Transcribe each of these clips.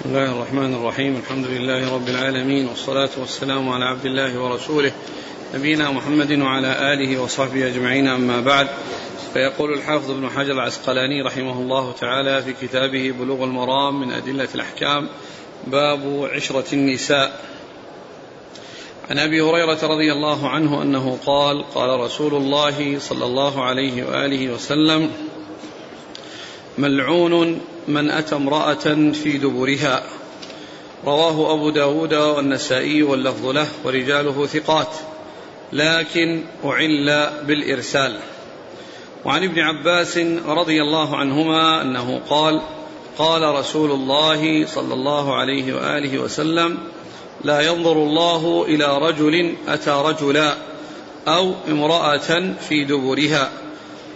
بسم الله الرحمن الرحيم الحمد لله رب العالمين والصلاة والسلام على عبد الله ورسوله نبينا محمد وعلى آله وصحبه أجمعين أما بعد فيقول الحافظ ابن حجر العسقلاني رحمه الله تعالى في كتابه بلوغ المرام من أدلة الأحكام باب عشرة النساء عن ابي هريره رضي الله عنه انه قال قال رسول الله صلى الله عليه واله وسلم ملعون من أتى امرأة في دبرها. رواه أبو داود والنسائي واللفظ له ورجاله ثقات. لكن أعل بالإرسال. وعن ابن عباس رضي الله عنهما أنه قال قال رسول الله صلى الله عليه وآله وسلم لا ينظر الله إلى رجل أتى رجلا أو امرأة في دبرها.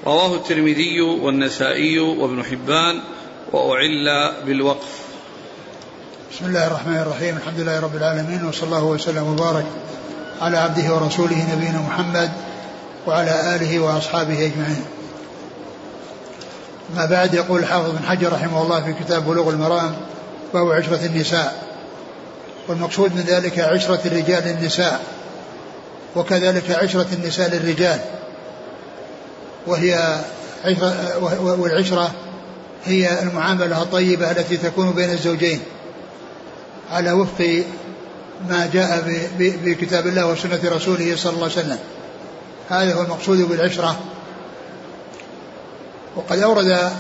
رواه الترمذي والنسائي وابن حبان وأعل بالوقف. بسم الله الرحمن الرحيم. الحمد لله رب العالمين وصلى الله وسلم وبارك على عبده ورسوله نبينا محمد وعلى آله وأصحابه أجمعين. ما بعد يقول الحافظ بن حجر رحمه الله في كتاب بلوغ المرام وهو عشرة النساء. والمقصود من ذلك عشرة الرجال للنساء وكذلك عشرة النساء للرجال. وهي والعشرة هي المعاملة الطيبة التي تكون بين الزوجين. على وفق ما جاء بكتاب الله وسنة رسوله صلى الله عليه وسلم. هذا هو المقصود بالعشرة. وقد أورد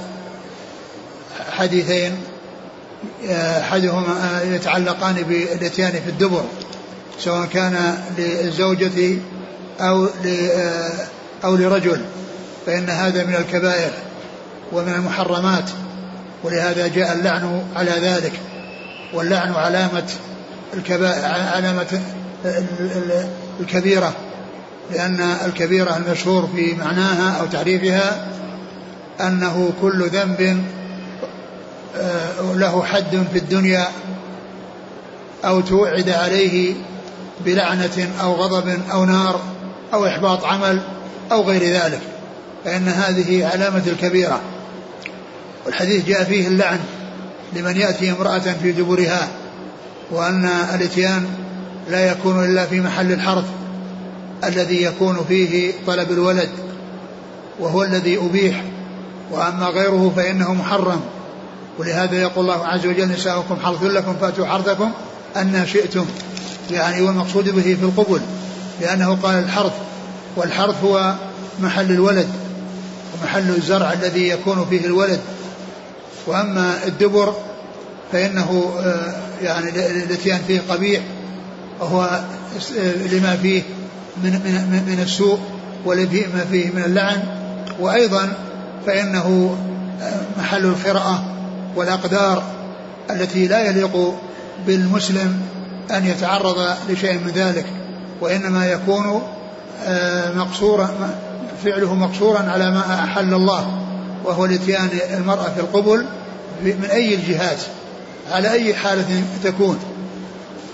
حديثين أحدهما يتعلقان بالإتيان في الدبر سواء كان للزوجة أو أو لرجل. فإن هذا من الكبائر ومن المحرمات ولهذا جاء اللعن على ذلك واللعن علامة الكبائر علامة الكبيرة لأن الكبيرة المشهور في معناها أو تعريفها أنه كل ذنب آه، له حد في الدنيا أو توعد عليه بلعنة أو غضب أو نار أو إحباط عمل أو غير ذلك. فإن هذه علامة الكبيرة. والحديث جاء فيه اللعن لمن يأتي امرأة في دبرها وأن الإتيان لا يكون إلا في محل الحرث الذي يكون فيه طلب الولد وهو الذي أبيح. وأما غيره فإنه محرم. ولهذا يقول الله عز وجل نساؤكم حرث لكم فأتوا حرثكم أن شئتم. يعني والمقصود به في القبل لأنه قال الحرث والحرث هو محل الولد. ومحل الزرع الذي يكون فيه الولد. وأما الدبر فإنه آه، يعني الاتيان فيه قبيح وهو لما فيه من من من السوء ولما فيه من اللعن. وأيضا فإنه آه، محل القراءة والأقدار التي لا يليق بالمسلم أن يتعرض لشيء من ذلك. وإنما يكون آه، مقصورا فعله مقصورا على ما أحل الله وهو الاتيان المرأة في القبل من أي الجهات على أي حالة تكون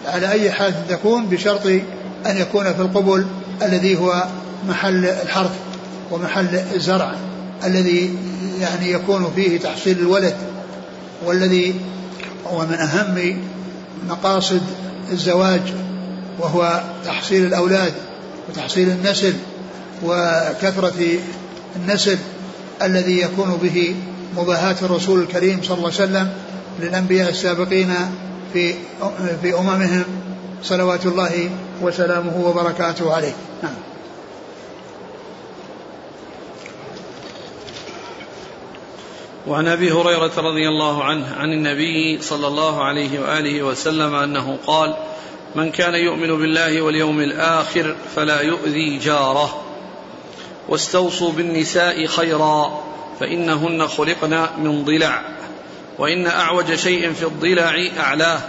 على أي حالة تكون بشرط أن يكون في القبل الذي هو محل الحرث ومحل الزرع الذي يعني يكون فيه تحصيل الولد والذي هو من أهم مقاصد الزواج وهو تحصيل الأولاد وتحصيل النسل وكثرة النسل الذي يكون به مباهاة الرسول الكريم صلى الله عليه وسلم للأنبياء السابقين في في أممهم صلوات الله وسلامه وبركاته عليه. نعم. وعن أبي هريرة رضي الله عنه عن النبي صلى الله عليه وآله وسلم أنه قال من كان يؤمن بالله واليوم الآخر فلا يؤذي جاره. واستوصوا بالنساء خيرا فإنهن خلقن من ضلع. وإن أعوج شيء في الضلع أعلاه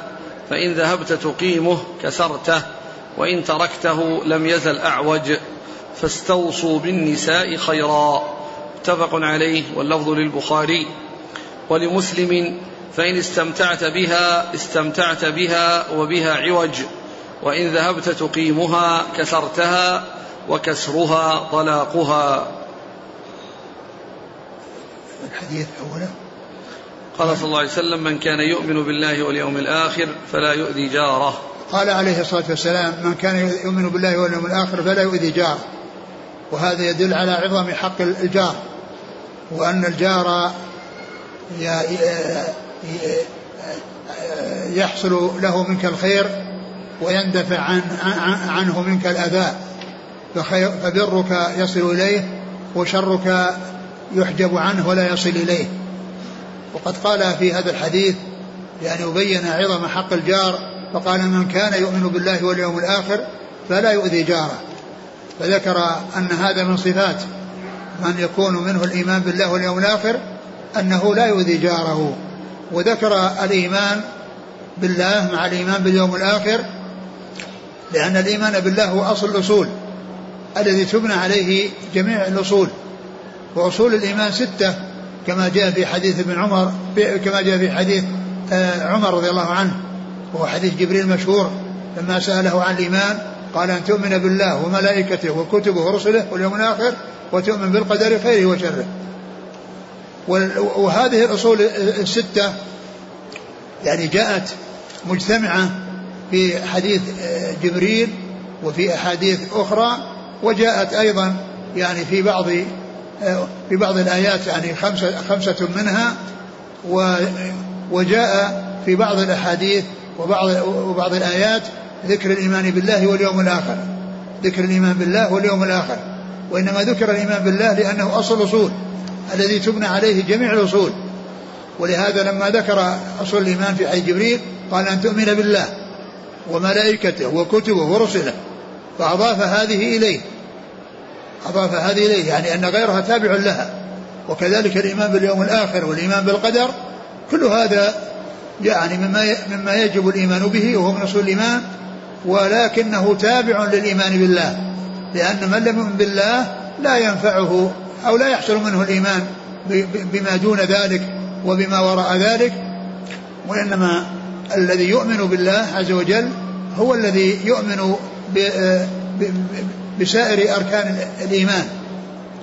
فإن ذهبت تقيمه كسرته وإن تركته لم يزل أعوج. فاستوصوا بالنساء خيرا. متفق عليه واللفظ للبخاري. ولمسلم فإن استمتعت بها استمتعت بها وبها عوج. وإن ذهبت تقيمها كسرتها وكسرها طلاقها. الحديث أولا. قال صلى الله عليه وسلم من كان يؤمن بالله واليوم الآخر فلا يؤذي جاره. قال عليه الصلاة والسلام من كان يؤمن بالله واليوم الآخر فلا يؤذي جاره. وهذا يدل على عظم حق الجار وأن الجار يحصل له منك الخير ويندفع عن عنه منك الأذى. فبرك يصل إليه وشرك يحجب عنه ولا يصل إليه. وقد قال في هذا الحديث يعني يبين عظم حق الجار فقال من كان يؤمن بالله واليوم الآخر فلا يؤذي جاره. فذكر أن هذا من صفات من يكون منه الإيمان بالله واليوم الآخر أنه لا يؤذي جاره. وذكر الإيمان بالله مع الإيمان باليوم الآخر لأن الإيمان بالله هو أصل الأصول. الذي تبنى عليه جميع الأصول وأصول الإيمان ستة كما جاء في حديث ابن عمر كما جاء في حديث آه، عمر رضي الله عنه وهو حديث جبريل المشهور لما سأله عن الإيمان قال أن تؤمن بالله وملائكته وكتبه ورسله واليوم الآخر وتؤمن بالقدر خيره وشره. وهذه الأصول الستة يعني جاءت مجتمعة في حديث آه، جبريل وفي أحاديث أخرى وجاءت أيضا يعني في بعض في بعض الآيات يعني خمسة, خمسة منها وجاء في بعض الأحاديث وبعض وبعض الآيات ذكر الإيمان بالله واليوم الآخر. ذكر الإيمان بالله واليوم الآخر. وإنما ذكر الإيمان بالله لأنه أصل الأصول الذي تبنى عليه جميع الأصول. ولهذا لما ذكر أصول الإيمان في حديث جبريل قال أن تؤمن بالله وملائكته وكتبه ورسله. فأضاف هذه إليه. أضاف هذه إليه يعني أن غيرها تابع لها. وكذلك الإيمان باليوم الآخر والإيمان بالقدر كل هذا يعني مما مما يجب الإيمان به وهو من أصول الإيمان ولكنه تابع للإيمان بالله. لأن من لم يؤمن بالله لا ينفعه أو لا يحصل منه الإيمان بما دون ذلك وبما وراء ذلك. وإنما الذي يؤمن بالله عز وجل هو الذي يؤمن بسائر أركان الإيمان.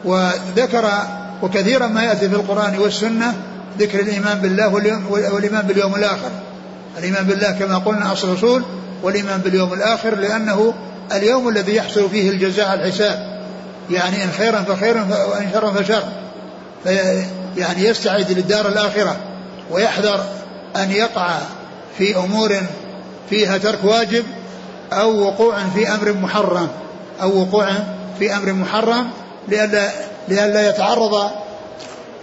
وذكر وكثيرا ما يأتي في القرآن والسنة ذكر الإيمان بالله والإيمان باليوم الآخر. الإيمان بالله كما قلنا أصل الأصول والإيمان باليوم الآخر لأنه اليوم الذي يحصل فيه الجزاء الحساب. يعني إن خيرا فخير وإن شرا فشر. يعني يستعد للدار الآخرة ويحذر أن يقع في أمور فيها ترك واجب أو وقوع في أمر محرم أو وقوع في أمر محرم لئلا لئلا يتعرض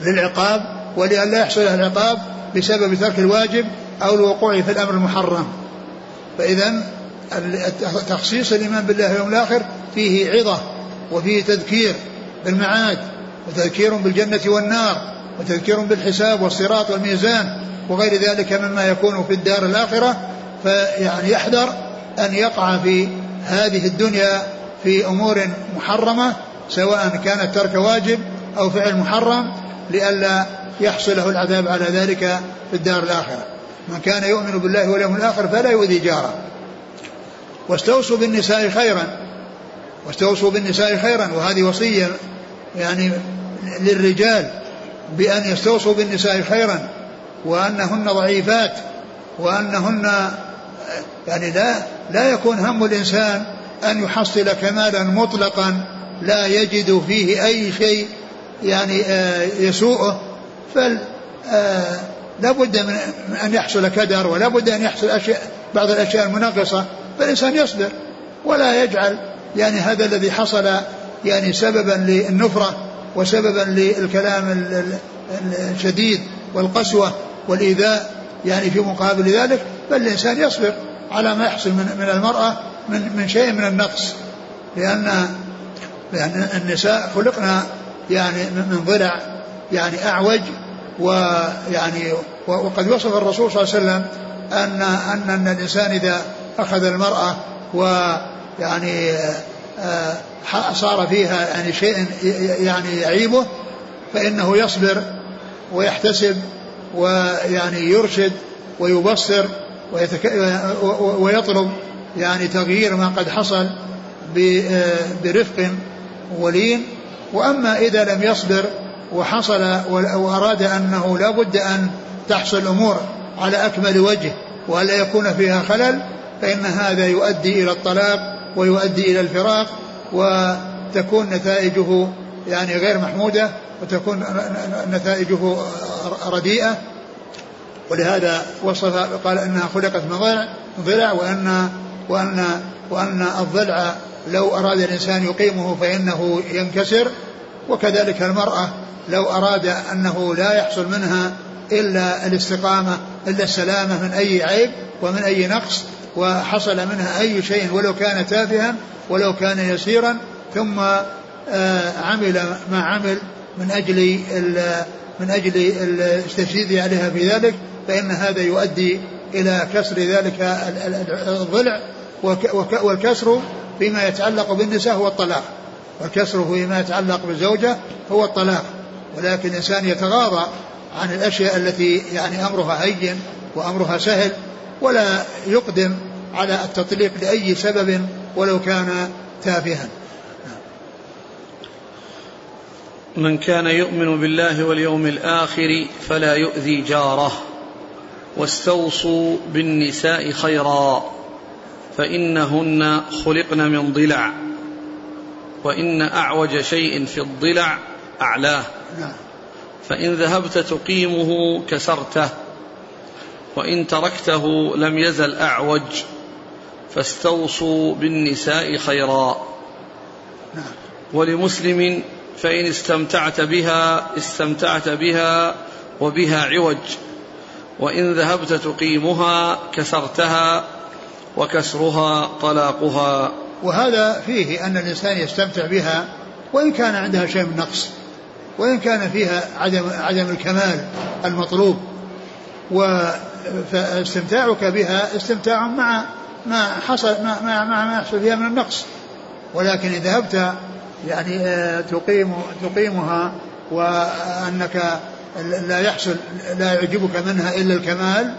للعقاب ولئلا يحصل له العقاب بسبب ترك الواجب أو الوقوع في الأمر المحرم. فإذا تخصيص الإيمان بالله واليوم الآخر فيه عظة وفيه تذكير بالمعاد وتذكير بالجنة والنار وتذكير بالحساب والصراط والميزان وغير ذلك مما يكون في الدار الآخرة فيعني يحذر أن يقع في هذه الدنيا في أمور محرمة سواء كانت ترك واجب أو فعل محرم لئلا يحصل له العذاب على ذلك في الدار الآخرة. من كان يؤمن بالله واليوم الآخر فلا يؤذي جاره. واستوصوا بالنساء خيرا. واستوصوا بالنساء خيرا وهذه وصية يعني للرجال بأن يستوصوا بالنساء خيرا وأنهن ضعيفات وأنهن يعني لا لا يكون هم الإنسان أن يحصل كمالا مطلقا لا يجد فيه أي شيء يعني آه، يسوءه. فل آه، لا بد من أن يحصل كدر ولا بد أن يحصل أشياء بعض الأشياء المنغصة. فالإنسان يصبر ولا يجعل. يعني هذا الذي حصل يعني سببا للنفرة وسببا للكلام الشديد والقسوة والإيذاء. يعني في مقابل ذلك بل الإنسان يصبر. على ما يحصل من, من المرأة من, من شيء من النقص. لأن لأن النساء خلقنا يعني من ضلع يعني أعوج ويعني وقد وصف الرسول صلى الله عليه وسلم أن أن أن الإنسان إذا أخذ المرأة ويعني آه، صار فيها يعني شيء يعني يعيبه فإنه يصبر ويحتسب ويعني يرشد ويبصر ويطلب يعني تغيير ما قد حصل برفق ولين. وأما إذا لم يصبر وحصل وأراد أنه لا بد أن تحصل الأمور على أكمل وجه وألا يكون فيها خلل فإن هذا يؤدي إلى الطلاق ويؤدي إلى الفراق وتكون نتائجه يعني غير محمودة وتكون نتائجه رديئة. ولهذا وصف قال إنها خلقت من ضلع ضلع وان وان وأن الضلع لو أراد الإنسان يقيمه فإنه ينكسر وكذلك المرأة لو أراد أنه لا يحصل منها إلا الاستقامة إلا السلامة من أي عيب ومن أي نقص وحصل منها أي شيء ولو كان تافها ولو كان يسيرا ثم آه، عمل ما عمل من أجل من أجل التشديد عليها في ذلك. فإن هذا يؤدي إلى كسر ذلك الضلع والكسر فيما يتعلق بالنساء هو الطلاق. والكسر فيما يتعلق بالزوجة هو الطلاق. ولكن الإنسان يتغاضى عن الأشياء التي يعني أمرها هين وأمرها سهل ولا يقدم على التطليق لأي سبب ولو كان تافها. من كان يؤمن بالله واليوم الآخر فلا يؤذي جاره. واستوصوا بالنساء خيرا فإنهن خلقن من ضلع وإن أعوج شيء في الضلع أعلاه فإن ذهبت تقيمه كسرته وإن تركته لم يزل أعوج فاستوصوا بالنساء خيرا. ولمسلم فإن استمتعت بها استمتعت بها وبها عوج. وإن ذهبت تقيمها كسرتها وكسرها طلاقها. وهذا فيه أن الإنسان يستمتع بها وإن كان عندها شيء من نقص وإن كان فيها عدم عدم الكمال المطلوب. فاستمتاعك بها استمتاع مع ما حصل ما ما, ما, ما يحصل فيها من النقص. ولكن إذا ذهبت يعني آه، تقيم تقيمها وأنك لا يحصل لا يعجبك منها إلا الكمال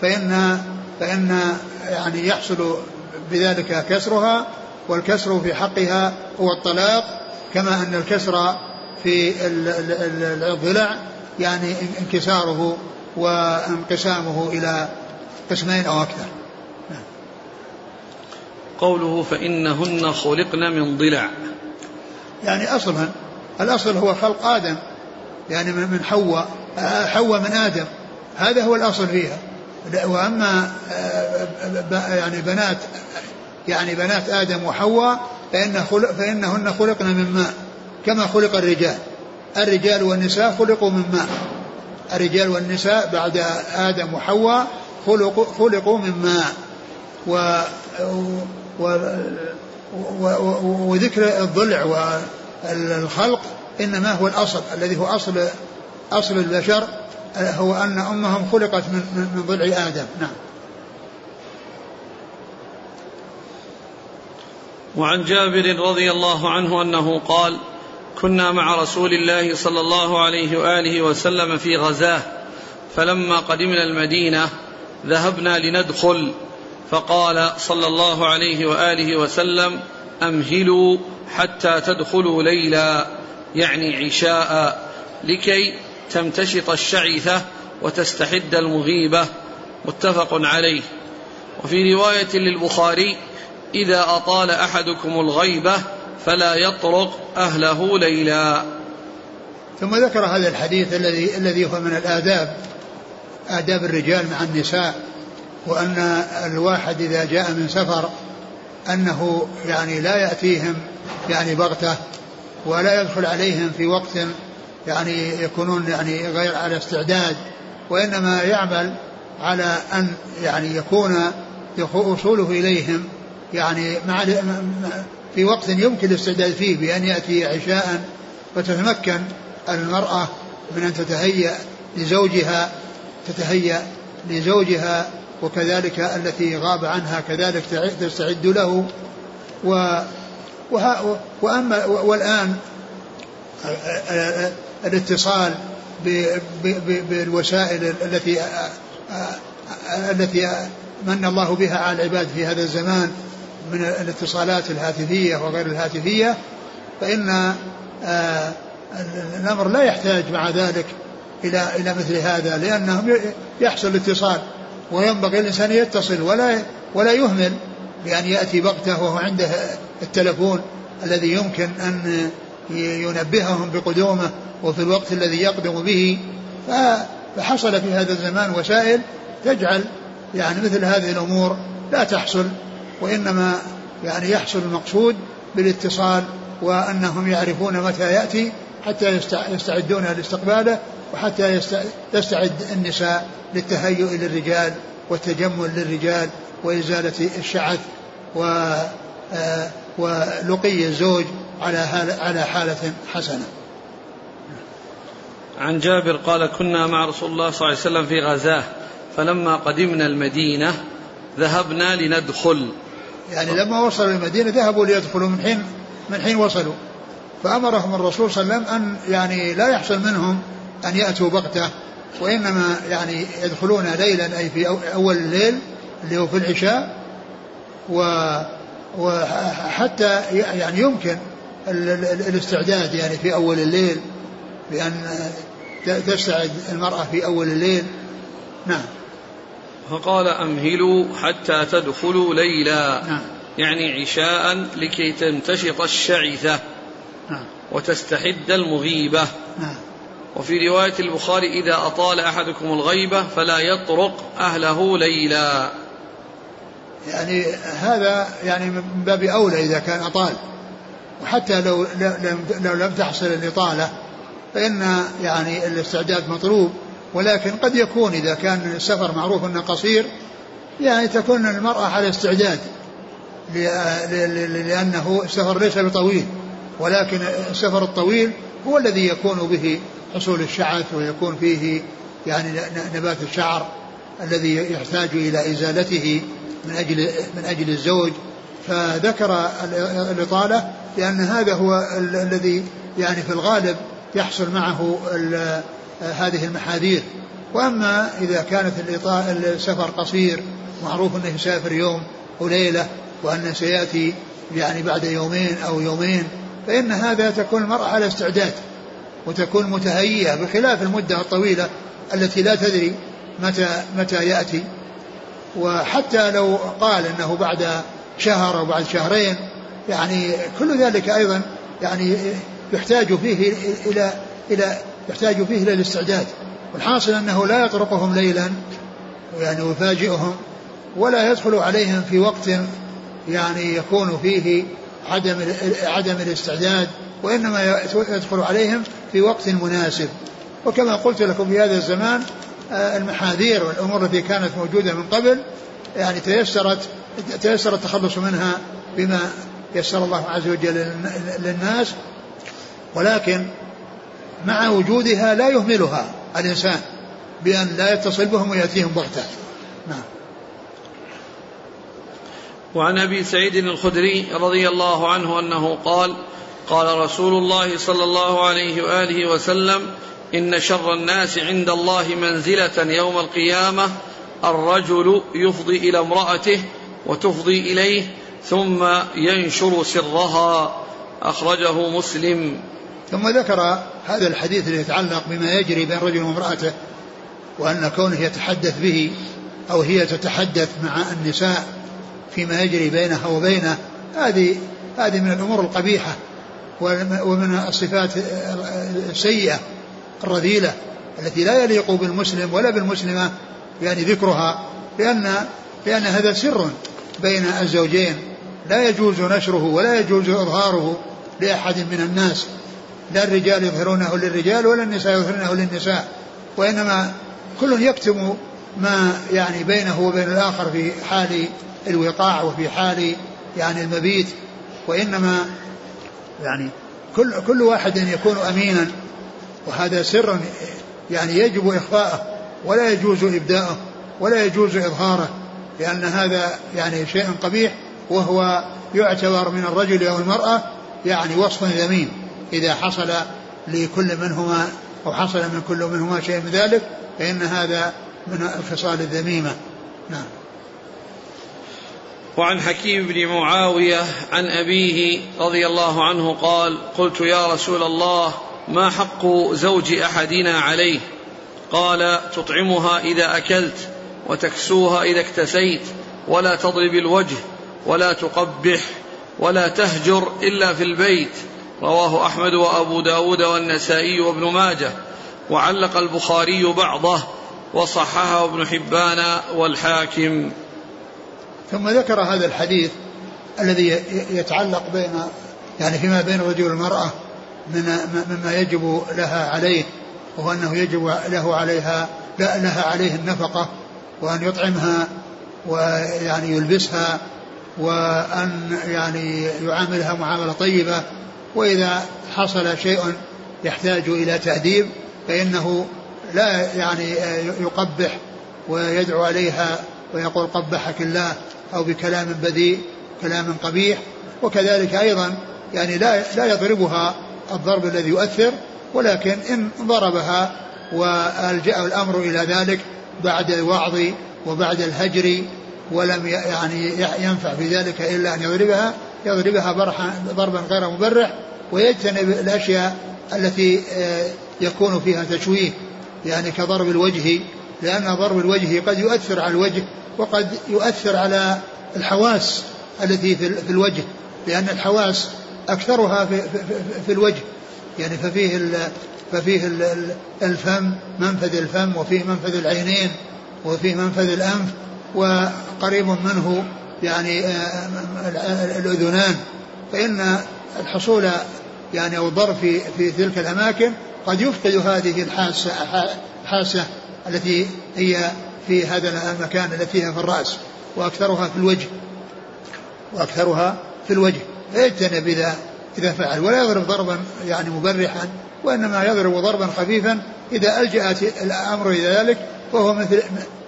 فإن فإن يعني يحصل بذلك كسرها والكسر في حقها هو الطلاق كما أن الكسر في الضلع يعني انكساره وانقسامه إلى قسمين أو أكثر. قوله فإنهن خلقن من ضلع. يعني أصلا الأصل هو خلق آدم. يعني من حواء حواء من آدم. هذا هو الأصل فيها. وأما آه، يعني بنات يعني بنات آدم وحواء فإن خلق فإنهن خلقن من ماء كما خلق الرجال. الرجال والنساء خلقوا من ماء. الرجال والنساء بعد آدم وحواء خلقوا, خلقوا من ماء. و, و, و وذكر الضلع والخلق إنما هو الأصل الذي هو أصل أصل البشر هو أن أمهم خلقت من, من ضلع آدم. نعم. وعن جابر رضي الله عنه أنه قال كنا مع رسول الله صلى الله عليه وآله وسلم في غزاة فلما قدمنا المدينة ذهبنا لندخل فقال صلى الله عليه وآله وسلم أمهلوا حتى تدخلوا ليلا. يعني عشاء لكي تمتشط الشعثة وتستحد المغيبة متفق عليه. وفي رواية للبخاري إذا أطال أحدكم الغيبة فلا يطرق أهله ليلا. ثم ذكر هذا الحديث الذي الذي هو من الآداب آداب الرجال مع النساء وأن الواحد إذا جاء من سفر أنه يعني لا يأتيهم يعني بغتة ولا يدخل عليهم في وقت يعني يكونون يعني غير على استعداد وإنما يعمل على أن يعني يكون وصوله إليهم يعني مع في وقت يمكن الاستعداد فيه بأن يأتي عشاء فتتمكن المرأة من أن تتهيأ لزوجها تتهيأ لزوجها وكذلك التي غاب عنها كذلك تستعد له. و وأما والآن الاتصال بالوسائل التي التي من الله بها على العباد في هذا الزمان من الاتصالات الهاتفية وغير الهاتفية فإن الأمر لا يحتاج مع ذلك إلى إلى مثل هذا لأنهم يحصل الاتصال وينبغي الإنسان يتصل ولا ولا يهمل بأن يأتي بغته وهو عنده التلفون الذي يمكن أن ينبههم بقدومه وفي الوقت الذي يقدم به. فحصل في هذا الزمان وسائل تجعل يعني مثل هذه الأمور لا تحصل وإنما يعني يحصل المقصود بالاتصال وأنهم يعرفون متى يأتي حتى يستعدون لاستقباله وحتى يستعد النساء للتهيؤ للرجال والتجمل للرجال وإزالة الشعث و آه، ولقي الزوج على على حالة حسنة. عن جابر قال كنا مع رسول الله صلى الله عليه وسلم في غزاة فلما قدمنا المدينة ذهبنا لندخل يعني لما وصلوا المدينة ذهبوا ليدخلوا من حين من حين وصلوا فأمرهم الرسول صلى الله عليه وسلم أن يعني لا يحصل منهم أن يأتوا بغتة وإنما يعني يدخلون ليلا أي في أول الليل اللي هو في العشاء و وحتى يعني يمكن الاستعداد يعني في أول الليل بأن تستعد المرأة في أول الليل نعم فقال أمهلوا حتى تدخلوا ليلا نعم. يعني عشاء لكي تمتشط الشعثة نعم. وتستحد المغيبة نعم. وفي رواية البخاري إذا أطال أحدكم الغيبة فلا يطرق أهله ليلا. يعني هذا يعني من باب أولى إذا كان أطال. وحتى لو لم, لو لم تحصل الإطالة فإن يعني الاستعداد مطلوب. ولكن قد يكون إذا كان السفر معروف أنه قصير يعني تكون المرأة على استعداد لأنه السفر ليس بطويل. ولكن السفر الطويل هو الذي يكون به حصول الشعث ويكون فيه يعني نبات الشعر الذي يحتاج إلى إزالته من أجل من أجل الزوج. فذكر الإطالة لأن هذا هو الذي يعني في الغالب يحصل معه هذه المحاذير. وأما إذا كانت السفر قصير معروف أنه يسافر يوم وليلة وأنه سيأتي يعني بعد يومين أو يومين فإن هذا تكون المرأة على استعداد. وتكون متهيئة بخلاف المدة الطويلة التي لا تدري متى متى يأتي. وحتى لو قال إنه بعد شهر أو بعد شهرين يعني كل ذلك أيضا يعني يحتاج فيه إلى إلى يحتاج فيه إلى الاستعداد. والحاصل أنه لا يطرقهم ليلا يعني يفاجئهم ولا يدخل عليهم في وقت يعني يكون فيه عدم عدم الاستعداد. وإنما يدخل عليهم في وقت مناسب. وكما قلت لكم في هذا الزمان آه، المحاذير والأمور التي كانت موجودة من قبل يعني تيسرت تيسر التخلص منها بما يسر الله عز وجل للناس. ولكن مع وجودها لا يهملها الإنسان بأن لا يتصل بهم ويأتيهم بغتة. نعم. وعن أبي سعيد الخدري رضي الله عنه أنه قال قال رسول الله صلى الله عليه وآله وسلم إن شر الناس عند الله منزلة يوم القيامة الرجل يفضي إلى امرأته وتفضي إليه ثم ينشر سرها. أخرجه مسلم. ثم ذكر هذا الحديث الذي يتعلق بما يجري بين رجل وامرأته وأن كونه يتحدث به أو هي تتحدث مع النساء فيما يجري بينها وبينه هذه هذه من الأمور القبيحة. ومن الصفات السيئة الرذيلة التي لا يليق بالمسلم ولا بالمسلمة يعني ذكرها لأن لأن هذا سر بين الزوجين. لا يجوز نشره ولا يجوز إظهاره لأحد من الناس. لا الرجال يظهرونه للرجال ولا النساء يظهرونه للنساء. وإنما كل يكتم ما يعني بينه وبين الآخر في حال الوقاع وفي حال يعني المبيت. وإنما يعني كل كل واحد يكون أمينا وهذا سر يعني يجب إخفاءه ولا يجوز إبداءه ولا يجوز إظهاره لأن هذا يعني شيء قبيح وهو يعتبر من الرجل أو المرأة يعني وصف ذميم. إذا حصل لكل منهما أو حصل من كل منهما شيء من ذلك فإن هذا من الخصال الذميمة. نعم. وعن حكيم بن معاوية عن أبيه رضي الله عنه قال قلت يا رسول الله ما حق زوج أحدنا عليه؟ قال تطعمها إذا أكلت وتكسوها إذا اكتسيت ولا تضرب الوجه ولا تقبح ولا تهجر إلا في البيت. رواه أحمد وأبو داود والنسائي وابن ماجه. وعلق البخاري بعضه وصححه ابن حبان والحاكم. ثم ذكر هذا الحديث الذي يتعلق بين يعني فيما بين الرجل والمرأة من مما يجب لها عليه وهو أنه يجب له عليها لا لها عليه النفقة وأن يطعمها ويعني يلبسها وأن يعني يعاملها معاملة طيبة وإذا حصل شيء يحتاج إلى تأديب فإنه لا يعني يقبح ويدعو عليها ويقول قبحك الله. أو بكلام بذيء كلام قبيح وكذلك أيضا يعني لا لا يضربها الضرب الذي يؤثر ولكن إن ضربها وألجأ الأمر إلى ذلك بعد الوعظ وبعد الهجر ولم يعني ينفع في ذلك إلا أن يضربها يضربها ضربا غير مبرح ويجتنب الأشياء التي آه، يكون فيها تشويه يعني كضرب الوجه لأن ضرب الوجه قد يؤثر على الوجه وقد يؤثر على الحواس التي في الوجه لأن الحواس أكثرها في, الوجه يعني ففيه ففيه الفم منفذ الفم وفيه منفذ العينين وفيه منفذ الأنف وقريب منه يعني آه، الأذنان. فإن الحصول يعني أو الضرب في, في تلك الأماكن قد يفقد هذه الحاسة حاسة التي هي في هذا المكان التي هي في الرأس وأكثرها في الوجه وأكثرها في الوجه. فيجتنب إذا إذا فعل ولا يضرب ضربا يعني مبرحا وإنما يضرب ضربا خفيفا إذا ألجأت الأمر إلى ذلك فهو مثل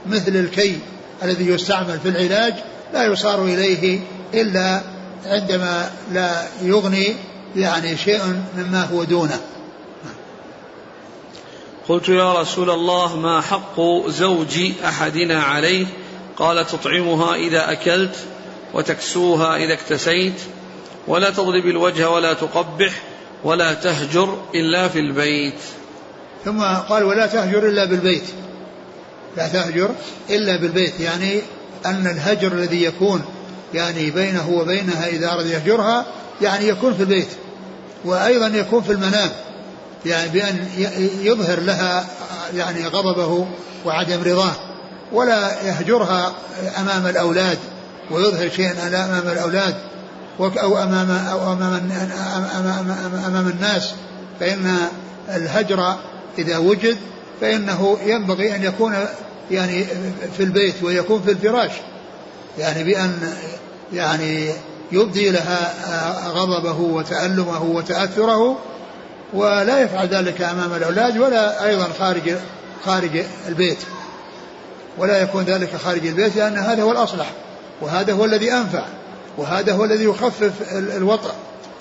مثل الكي الذي يستعمل في العلاج لا يصار إليه إلا عندما لا يغني يعني شيء مما هو دونه. قلت يا رسول الله ما حق زوج أحدنا عليه؟ قال تطعمها إذا أكلت وتكسوها إذا اكتسيت ولا تضرب الوجه ولا تقبح ولا تهجر إلا في البيت. ثم قال ولا تهجر إلا بالبيت. لا تهجر إلا بالبيت يعني أن الهجر الذي يكون يعني بينه وبينها إذا أراد يهجرها يعني يكون في البيت وأيضا يكون في المنام. يعني بأن يظهر لها يعني غضبه وعدم رضاه ولا يهجرها أمام الأولاد ويظهر شيئا أمام الأولاد أو أمام أو أمام أمام, أمام الناس فإن الهجر إذا وجد فإنه ينبغي أن يكون يعني في البيت ويكون في الفراش يعني بأن يعني يبدي لها غضبه وتألمه وتأثره ولا يفعل ذلك أمام الأولاد ولا أيضا خارج خارج البيت. ولا يكون ذلك خارج البيت لأن هذا هو الأصلح وهذا هو الذي أنفع وهذا هو الذي يخفف الوطأ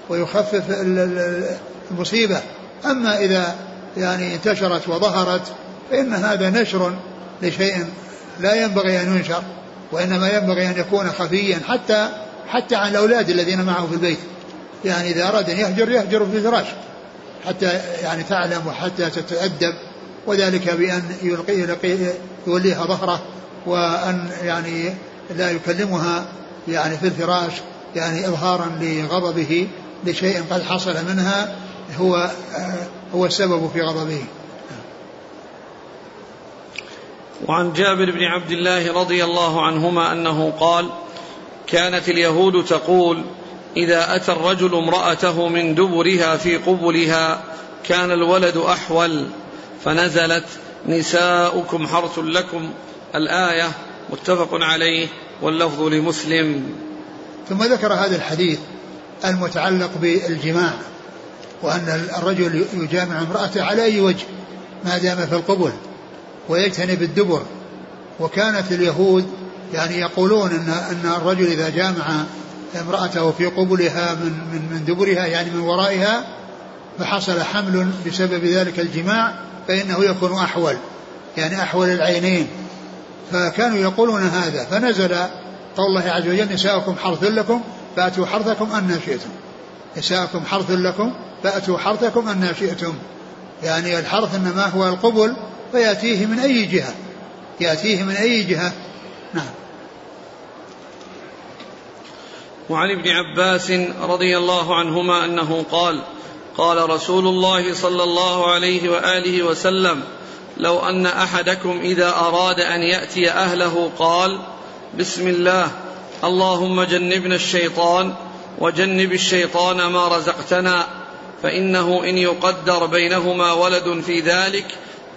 ويخفف المصيبة. أما إذا يعني انتشرت وظهرت فإن هذا نشر لشيء لا ينبغي أن ينشر وإنما ينبغي أن يكون خفيا حتى حتى عن الأولاد الذين معه في البيت. يعني إذا أراد أن يهجر يهجر في الفراش حتى يعني تعلم وحتى تتأدب وذلك بأن يلقي يلقي يوليها ظهره وأن يعني لا يكلمها يعني في الفراش يعني إظهارا لغضبه لشيء قد حصل منها هو هو السبب في غضبه. وعن جابر بن عبد الله رضي الله عنهما أنه قال: كانت اليهود تقول: إذا أتى الرجل امرأته من دبرها في قبلها كان الولد أحول فنزلت نساؤكم حرث لكم. الآية متفق عليه واللفظ لمسلم. ثم ذكر هذا الحديث المتعلق بالجماع وأن الرجل يجامع امرأته على أي وجه ما دام في القبل ويجتنب الدبر. وكانت اليهود يعني يقولون ان إن الرجل إذا جامع امرأته في قبلها من من من دبرها يعني من ورائها فحصل حمل بسبب ذلك الجماع فإنه يكون أحول يعني أحول العينين. فكانوا يقولون هذا فنزل قول الله عز وجل نساؤكم حرث لكم فأتوا حرثكم أن شئتم. نساؤكم حرث لكم فأتوا حرثكم أن شئتم. يعني الحرث إنما هو القبل فيأتيه من أي جهة يأتيه من أي جهة. نعم. وعن ابن عباس رضي الله عنهما أنه قال قال رسول الله صلى الله عليه وآله وسلم لو أن أحدكم إذا أراد أن يأتي أهله قال بسم الله اللهم جنبنا الشيطان وجنب الشيطان ما رزقتنا فإنه إن يقدر بينهما ولد في ذلك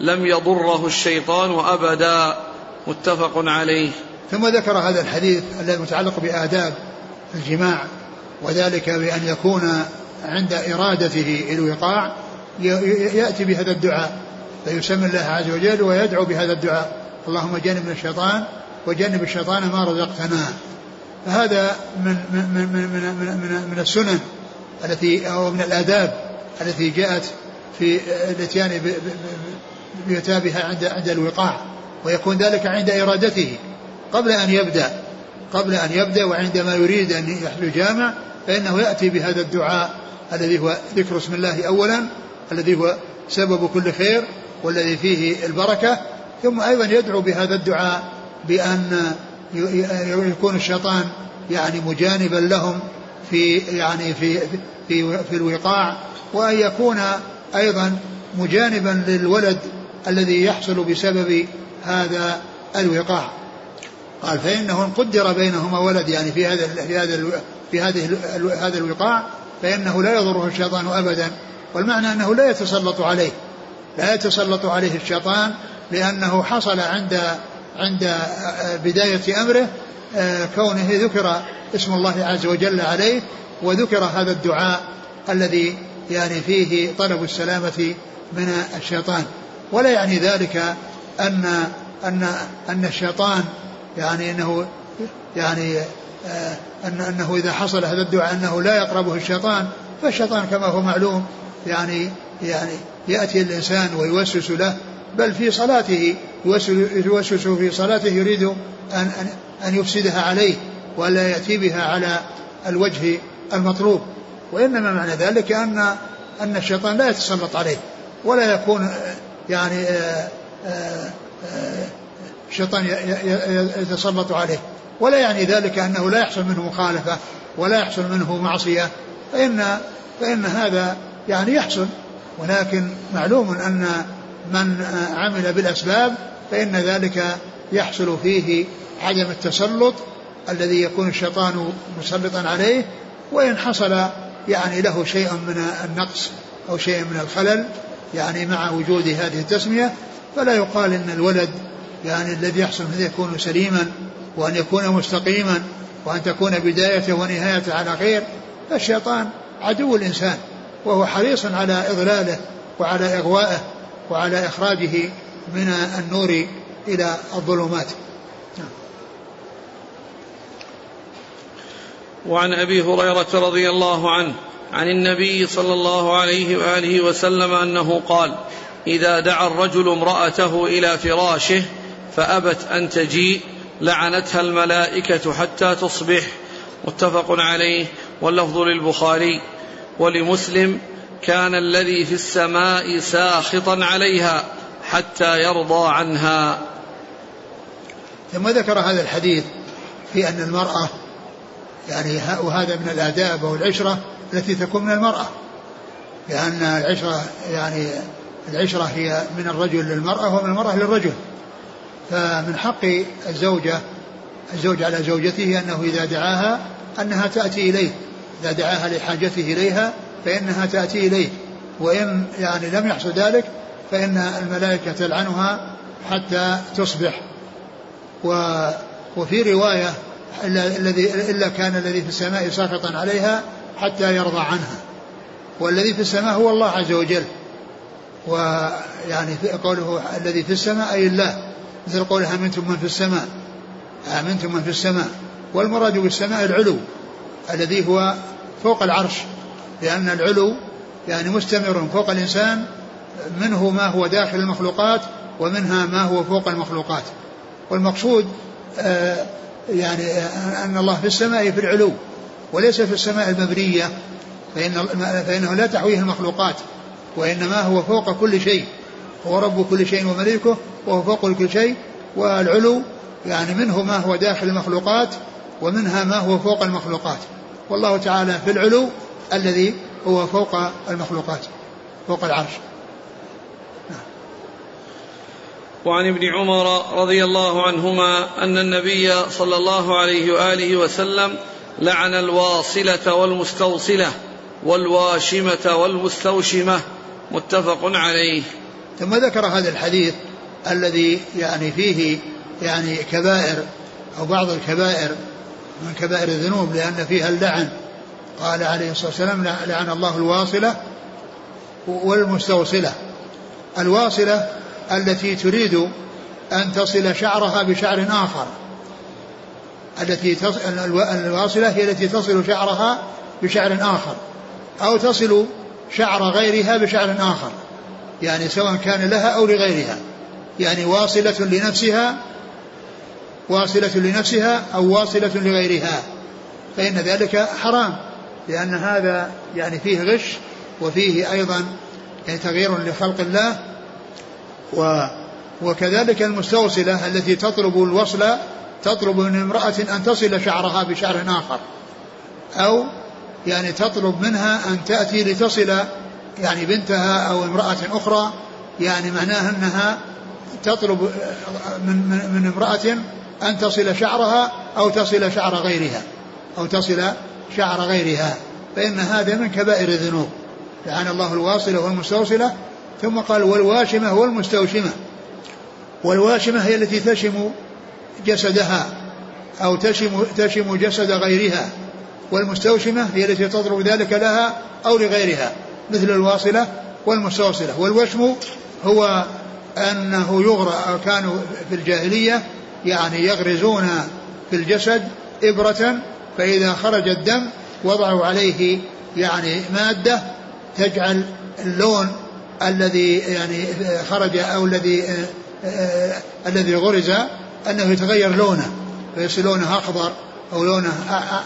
لم يضره الشيطان أبدا. متفق عليه. ثم ذكر هذا الحديث الذي متعلق بآداب. الجماع وذلك بأن يكون عند إرادته الوقاع يأتي بهذا الدعاء فيسمي الله عز وجل ويدعو بهذا الدعاء. اللهم جنب من الشيطان وجنب الشيطان ما رزقتنا. فهذا من من من من من, من, السنن التي أو من الآداب التي جاءت في الاتيان بيتى بها عند عند الوقاع ويكون ذلك عند إرادته قبل أن يبدأ. قبل أن يبدأ وعندما يريد أن يحل الجامع فإنه يأتي بهذا الدعاء الذي هو ذكر اسم الله اولا الذي هو سبب كل خير والذي فيه البركة ثم أيضا يدعو بهذا الدعاء بأن يكون الشيطان يعني مجانبا لهم في يعني في في في الوقاع وأن يكون أيضا مجانبا للولد الذي يحصل بسبب هذا الوقاع. قال فإنه إن قدر بينهما ولد يعني في هذا في هذا في هذه هذا الوقاع فإنه لا يضره الشيطان ابدا. والمعنى أنه لا يتسلط عليه. لا يتسلط عليه الشيطان لأنه حصل عند عند بداية أمره آه، كونه ذكر اسم الله عز وجل عليه وذكر هذا الدعاء الذي يعني فيه طلب السلامة من الشيطان. ولا يعني ذلك أن أن أن الشيطان يعني أنه يعني آه، أن أنه إذا حصل هذا الدعاء أنه لا يقربه الشيطان فالشيطان كما هو معلوم يعني يعني يأتي الإنسان ويوسوس له بل في صلاته يوسوس في صلاته يريد أن أن أن يفسدها عليه ولا يأتي بها على الوجه المطلوب. وإنما معنى ذلك أن أن الشيطان لا يتسلط عليه ولا يكون يعني آه، آه، آه، الشيطان يتسلط عليه. ولا يعني ذلك أنه لا يحصل منه مخالفة ولا يحصل منه معصية. فإن فإن هذا يعني يحصل. ولكن معلوم أن من عمل بالأسباب فإن ذلك يحصل فيه عدم التسلط الذي يكون الشيطان مسلطا عليه. وإن حصل يعني له شيء من النقص أو شيء من الخلل يعني مع وجود هذه التسمية فلا يقال إن الولد يعني الذي يحصل منه يكون سليما وأن يكون مستقيما وأن تكون بدايته ونهايته على خير فالشيطان عدو الإنسان وهو حريص على إضلاله وعلى إغوائه وعلى إخراجه من النور إلى الظلمات. وعن أبي هريرة رضي الله عنه عن النبي صلى الله عليه وآله وسلم أنه قال إذا دعا الرجل امرأته إلى فراشه فأبت أن تجيء لعنتها الملائكة حتى تصبح. متفق عليه. واللفظ للبخاري ولمسلم كان الذي في السماء ساخطا عليها حتى يرضى عنها. ثم ذكر هذا الحديث في أن المرأة يعني وهذا من الآداب أو العشرة التي تكون من المرأة. لأن العشرة يعني العشرة هي من الرجل للمرأة ومن المرأة للرجل. فمن حق الزوجة الزوج على زوجته أنه إذا دعاها أنها تأتي إليه. إذا دعاها لحاجته إليها فإنها تأتي إليه. وإن يعني لم يحصل ذلك فإن الملائكة تلعنها حتى تصبح. و وفي رواية الذي إلا كان الذي في السماء ساخطا عليها حتى يرضى عنها. والذي في السماء هو الله عز وجل. ويعني قوله الذي في السماء أي الله. مثل قوله أمنتم من في السماء. أمنتم من في السماء. والمراد بالسماء العلو الذي هو فوق العرش. لأن العلو يعني مستمر فوق الإنسان منه ما هو داخل المخلوقات ومنها ما هو فوق المخلوقات. والمقصود آه يعني أن الله في السماء في العلو وليس في السماء المبنية فإن فإنه لا تحويه المخلوقات وإنما هو فوق كل شيء. هو رب كل شيء ومليكه وهو فوق كل شيء والعلو يعني منه ما هو داخل المخلوقات ومنها ما هو فوق المخلوقات. والله تعالى في العلو الذي هو فوق المخلوقات فوق العرش. وعن ابن عمر رضي الله عنهما أن النبي صلى الله عليه وآله وسلم لعن الواصلة والمستوصلة والواشمة والمستوشمة متفق عليه. ثم ذكر هذا الحديث الذي يعني فيه يعني كبائر أو بعض الكبائر من كبائر الذنوب لأن فيها اللعن. قال عليه الصلاة والسلام لعن الله الواصلة والمستوصلة. الواصلة التي تريد أن تصل شعرها بشعر آخر. التي الواصلة هي التي تصل شعرها بشعر آخر أو تصل شعر غيرها بشعر آخر. يعني سواء كان لها أو لغيرها. يعني واصلة لنفسها واصلة لنفسها أو واصلة لغيرها. فإن ذلك حرام لأن هذا يعني فيه غش وفيه أيضا يعني تغيير لخلق الله. و وكذلك المستوصلة التي تطلب الوصل تطلب من امرأة أن تصل شعرها بشعر آخر أو يعني تطلب منها أن تأتي لتصل يعني بنتها أو امرأة أخرى يعني معناها أنها تطلب من, من, من امرأة أن تصل شعرها أو تصل شعر غيرها أو تصل شعر غيرها فإن هذا من كبائر الذنوب. لعن الله الواصلة والمستوصلة ثم قال والواشمة والمستوشمة. والواشمة هي التي تشم جسدها أو تشم, تشم جسد غيرها والمستوشمة هي التي تضرب ذلك لها أو لغيرها. مثل الواصلة والمستوصلة. والوشم هو أنه يغرى كانوا في الجاهلية يعني يغرزون في الجسد إبرة فإذا خرج الدم وضعوا عليه يعني مادة تجعل اللون الذي يعني خرج أو الذي آه، آه، الذي غرز أنه يتغير لونه فيصير لونه أخضر أو لونه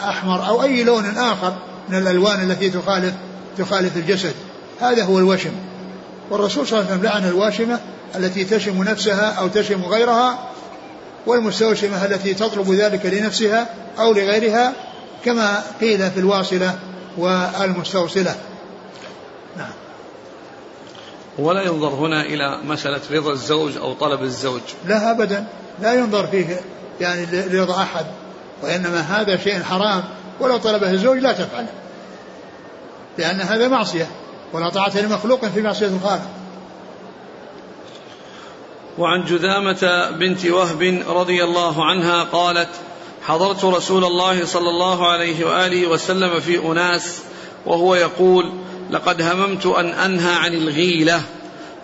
أحمر أو أي لون آخر من الألوان التي تخالف تخالف الجسد. هذا هو الوشم. والرسول صلى الله عليه وسلم لعن الواشمة التي تشم نفسها أو تشم غيرها والمستوشمة التي تطلب ذلك لنفسها أو لغيرها كما قيل في الواصلة والمستوصلة. نعم. ولا ينظر هنا إلى مسألة رضا الزوج أو طلب الزوج. لا أبدا. لا ينظر فيه يعني لرضا أحد وإنما هذا شيء حرام. ولو طلبه الزوج لا تفعله. لأن هذا معصية ولا طاعة لمخلوق في معصية الخالق. وعن جذامة بنت وهب رضي الله عنها قالت حضرت رسول الله صلى الله عليه وآله وسلم في أناس وهو يقول لقد هممت أن أنهى عن الغيلة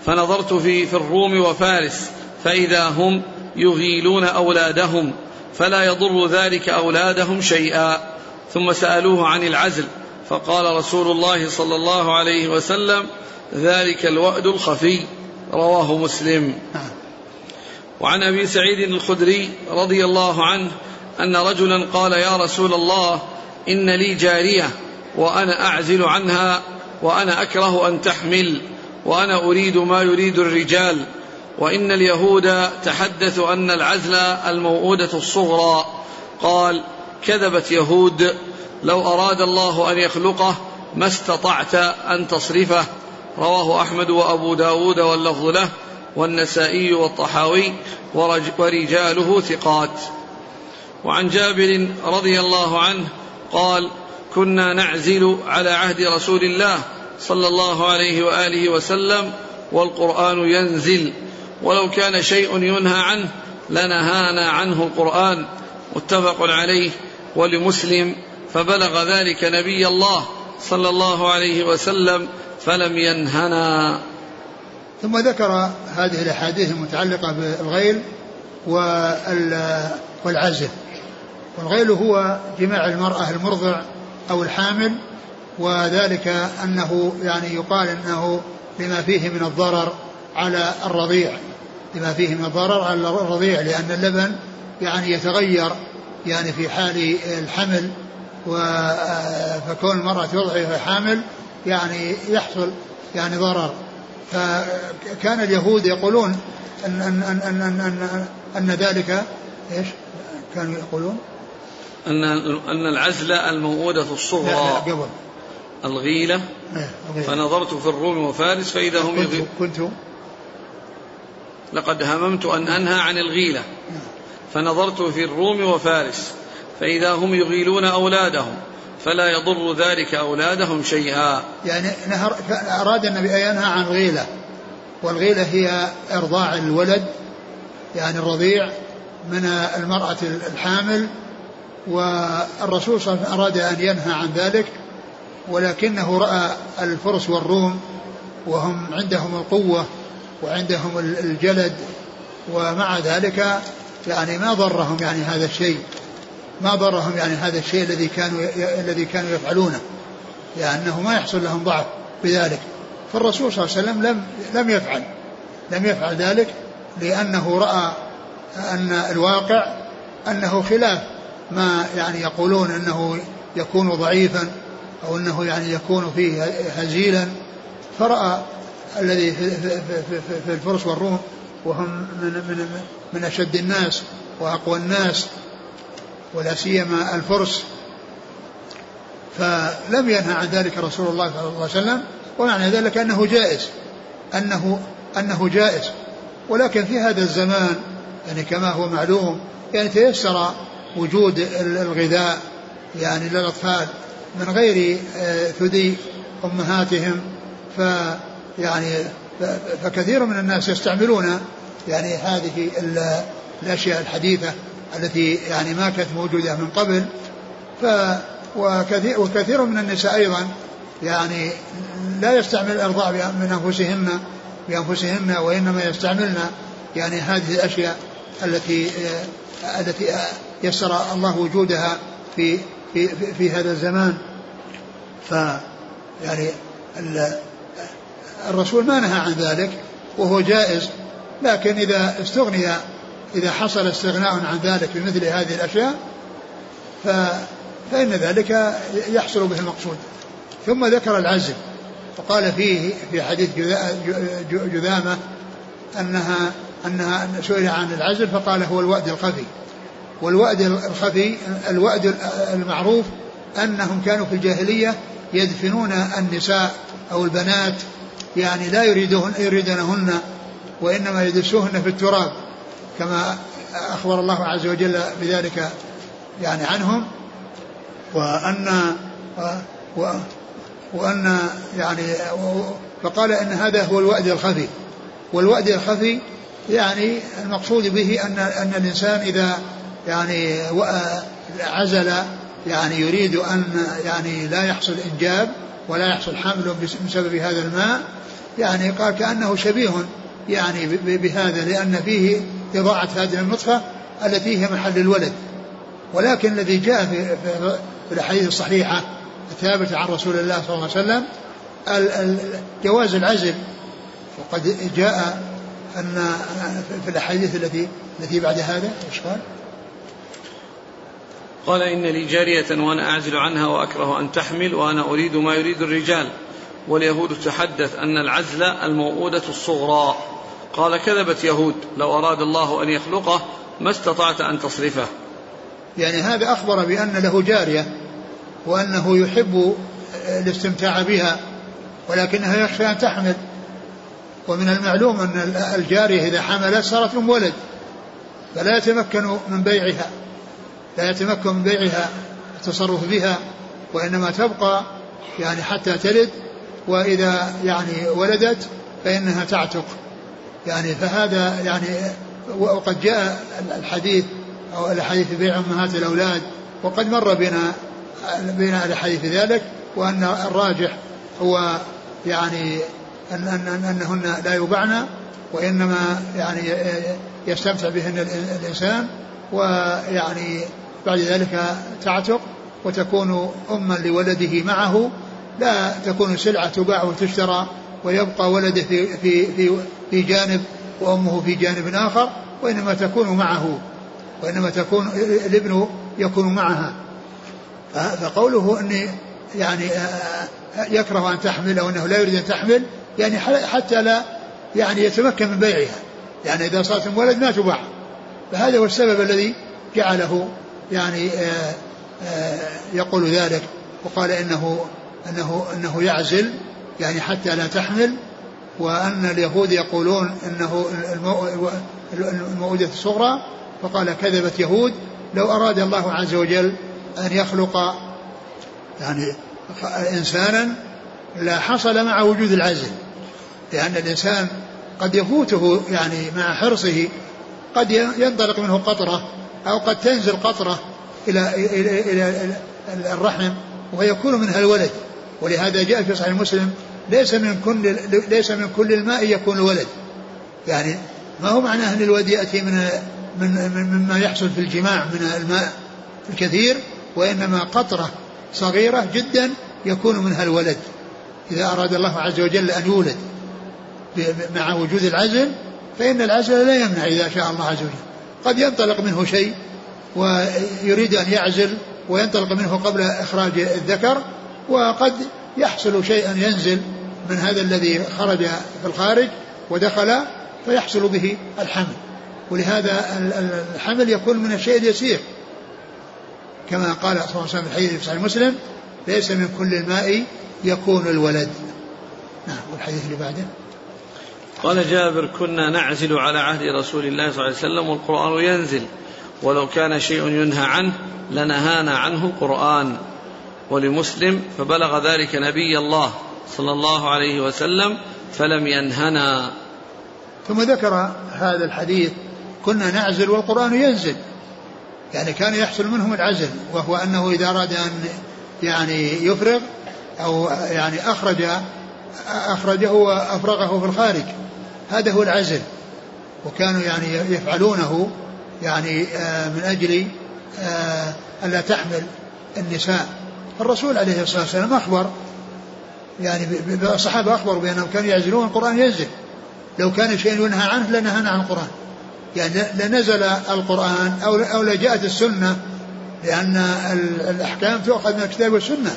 فنظرت في, في الروم وفارس فإذا هم يغيلون أولادهم فلا يضر ذلك أولادهم شيئا. ثم سألوه عن العزل فقال رسول الله صلى الله عليه وسلم ذلك الوأد الخفي رواه مسلم. وعن أبي سعيد الخدري رضي الله عنه أن رجلا قال يا رسول الله إن لي جارية وأنا أعزل عنها وأنا أكره أن تحمل وأنا أريد ما يريد الرجال. وإن اليهود تحدثوا أن العزل الموءوده الصغرى. قال كذبت يهود لو أراد الله أن يخلقه ما استطعت أن تصرفه. رواه أحمد وأبو داود واللفظ له والنسائي والطحاوي ورجاله ثقات. وعن جابر رضي الله عنه قال كنا نعزل على عهد رسول الله صلى الله عليه وآله وسلم والقرآن ينزل. ولو كان شيء ينهى عنه لنهانا عنه القرآن. متفق عليه ولمسلم فبلغ ذلك نبي الله صلى الله عليه وسلم فلم ينهنا. ثم ذكر هذه الأحاديث المتعلقة بالغيل والعزل والغيل هو جماع المرأة المرضع أو الحامل وذلك أنه يعني يقال أنه لما فيه من الضرر على الرضيع. لما فيه من الضرر على الرضيع لأن اللبن يعني يتغير يعني في حال الحمل. فكون المرأة توضع وهي حامل يعني يحصل يعني ضرر. فكان اليهود يقولون أن أن أن أن, أن, أن, أن ذلك إيش؟ كانوا يقولون؟ أن أن العزل الموؤودة الصغرى. قبل. الغيلة. إيه، فنظرت في الروم وفارس فإذا هم كنت, كنت لقد هممت أن أنهى عن الغيلة. فنظرت في الروم وفارس. فإذا هم يغيلون أولادهم فلا يضر ذلك أولادهم شيئا. يعني نهر أراد النبي أن ينهى عن الغيلة والغيلة هي إرضاع الولد يعني الرضيع من المرأة الحامل والرسول صلى الله عليه وسلم أراد أن ينهى عن ذلك ولكنه رأى الفرس والروم وهم عندهم القوة وعندهم الجلد ومع ذلك يعني ما ضرهم يعني هذا الشيء. ما ضرهم يعني هذا الشيء الذي كانوا الذي كانوا يفعلونه لأنه ما يحصل لهم ضعف بذلك. فالرسول صلى الله عليه وسلم لم لم يفعل لم يفعل ذلك لأنه رأى أن الواقع أنه خلاف ما يعني يقولون أنه يكون ضعيفا أو أنه يعني يكون فيه هزيلا. فرأى الذي في, الفرس والروم وهم من, من, من أشد الناس وأقوى الناس ولا سيما الفرس فلم ينهى عن ذلك رسول الله صلى الله عليه وسلم ومعنى ذلك أنه جائز أنه أنه جائز. ولكن في هذا الزمان يعني كما هو معلوم يعني تيسر وجود الغذاء يعني للأطفال من غير آه، ثدي أمهاتهم ف يعني فكثير من الناس يستعملون يعني هذه الأشياء الحديثة التي يعني ما كانت موجودة من قبل ف وكثير, وكثير من النساء أيضا يعني لا يستعمل الإرضاع من أنفسهن بأنفسهن وإنما يستعملن يعني هذه الأشياء التي التي يسر الله وجودها في في في, في هذا الزمان. ف يعني الرسول ما نهى عن ذلك وهو جائز لكن إذا استغني إذا حصل استغناء عن ذلك بمثل هذه الأشياء ف فإن ذلك يحصل به المقصود. ثم ذكر العزم وقال فيه في حديث جذامة أنها أنها سئل عن العزل فقال هو الوأد الخفي. والوأد الخفي الوأد المعروف أنهم كانوا في الجاهلية يدفنون النساء أو البنات يعني لا يريدون يريدونهن وإنما يدسوهن في التراب. كما أخبر الله عز وجل بذلك يعني عنهم وأن وأن يعني فقال أن هذا هو الوأد الخفي. والوأد الخفي يعني المقصود به أن أن الإنسان إذا يعني عزل يعني يريد أن يعني لا يحصل إنجاب ولا يحصل حمل بسبب هذا الماء يعني قال كأنه شبيه يعني بهذا لأن فيه إضاعة هذه النطفة التي هي محل الولد. ولكن الذي جاء في, في الأحاديث الصحيحة الثابتة عن رسول الله صلى الله عليه وسلم جواز العزل. وقد جاء أن في الأحاديث التي التي بعد هذا إيش قال؟ قال إن لي جارية وأنا أعزل عنها وأكره أن تحمل وأنا أريد ما يريد الرجال. واليهود تحدث أن العزل الموؤودة الصغرى. قال كذبت يهود لو أراد الله أن يخلقه ما استطعت أن تصرفه. يعني هذا أخبر بأن له جارية وأنه يحب الاستمتاع بها ولكنها يخشى أن تحمل. ومن المعلوم أن الجارية إذا حملت صارت أم ولد فلا يتمكن من بيعها لا يتمكن من بيعها التصرف بها وإنما تبقى يعني حتى تلد وإذا يعني ولدت فإنها تعتق. يعني فهذا يعني وقد جاء الحديث أو الحديث بيع أمهات الأولاد وقد مر بنا بنا الحديث ذلك وأن الراجح هو يعني أن أن أنهن لا يبعن وإنما يعني يستمتع بهن الإنسان ويعني بعد ذلك تعتق وتكون أما لولده معه لا تكون سلعة تباع وتشترى ويبقى ولده في في في في جانب وأمه في جانب آخر وإنما تكون معه وإنما تكون الابن يكون معها. فقوله أني يعني يكره أن تحمل أو أنه لا يريد أن تحمل يعني حتى لا يعني يتمكن من بيعها. يعني إذا صارت ولد ما تباع. فهذا هو السبب الذي جعله يعني آآ آآ يقول ذلك. وقال إنه أنه أنه يعزل يعني حتى لا تحمل. وأن اليهود يقولون أنه المؤودة الصغرى فقال كذبت يهود لو أراد الله عز وجل أن يخلق يعني إنسانا لا حصل مع وجود العزل لأن الإنسان قد يفوته يعني مع حرصه قد ينطلق منه قطرة أو قد تنزل قطرة إلى إلى إلى الرحم ويكون منها الولد. ولهذا جاء في صحيح مسلم ليس من كل ليس من كل الماء يكون الولد يعني ما هو معناه ان الولد يأتي من من مما يحصل في الجماع من الماء الكثير وإنما قطرة صغيرة جدا يكون منها الولد. إذا أراد الله عز وجل أن يولد مع وجود العزل فإن العزل لا يمنع إذا شاء الله عز وجل. قد ينطلق منه شيء ويريد أن يعزل وينطلق منه قبل إخراج الذكر وقد يحصل شيء ينزل من هذا الذي خرج في الخارج ودخل فيحصل به الحمل. ولهذا الحمل يكون من الشيء اليسير. كما قال صلى الله عليه وسلم الحديث في صحيح مسلم ليس من كل الماء يكون الولد. نعم والحديث اللي بعده. قال جابر كنا نعزل على عهد رسول الله صلى الله عليه وسلم والقرآن ينزل. ولو كان شيء ينهى عنه لنهانا عنه القرآن. ولمسلم فبلغ ذلك نبي الله صلى الله عليه وسلم فلم ينهنا. ثم ذكر هذا الحديث كنا نعزل والقرآن ينزل. يعني كان يحصل منهم العزل وهو أنه إذا أراد أن يعني يفرغ أو يعني أخرج أخرجه وأفرغه في الخارج هذا هو العزل. وكانوا يعني يفعلونه يعني آه، من أجل آه، ألا تحمل النساء. الرسول عليه الصلاة والسلام أخبر يعني الصحابة أخبروا بأنهم كانوا يعزلون القرآن ينزل. لو كان شيء ينهى عنه لنهانا عن القرآن. يعني لنزل القرآن أو أو لجاءت السنة لأن الأحكام تؤخذ من الكتاب والسنة.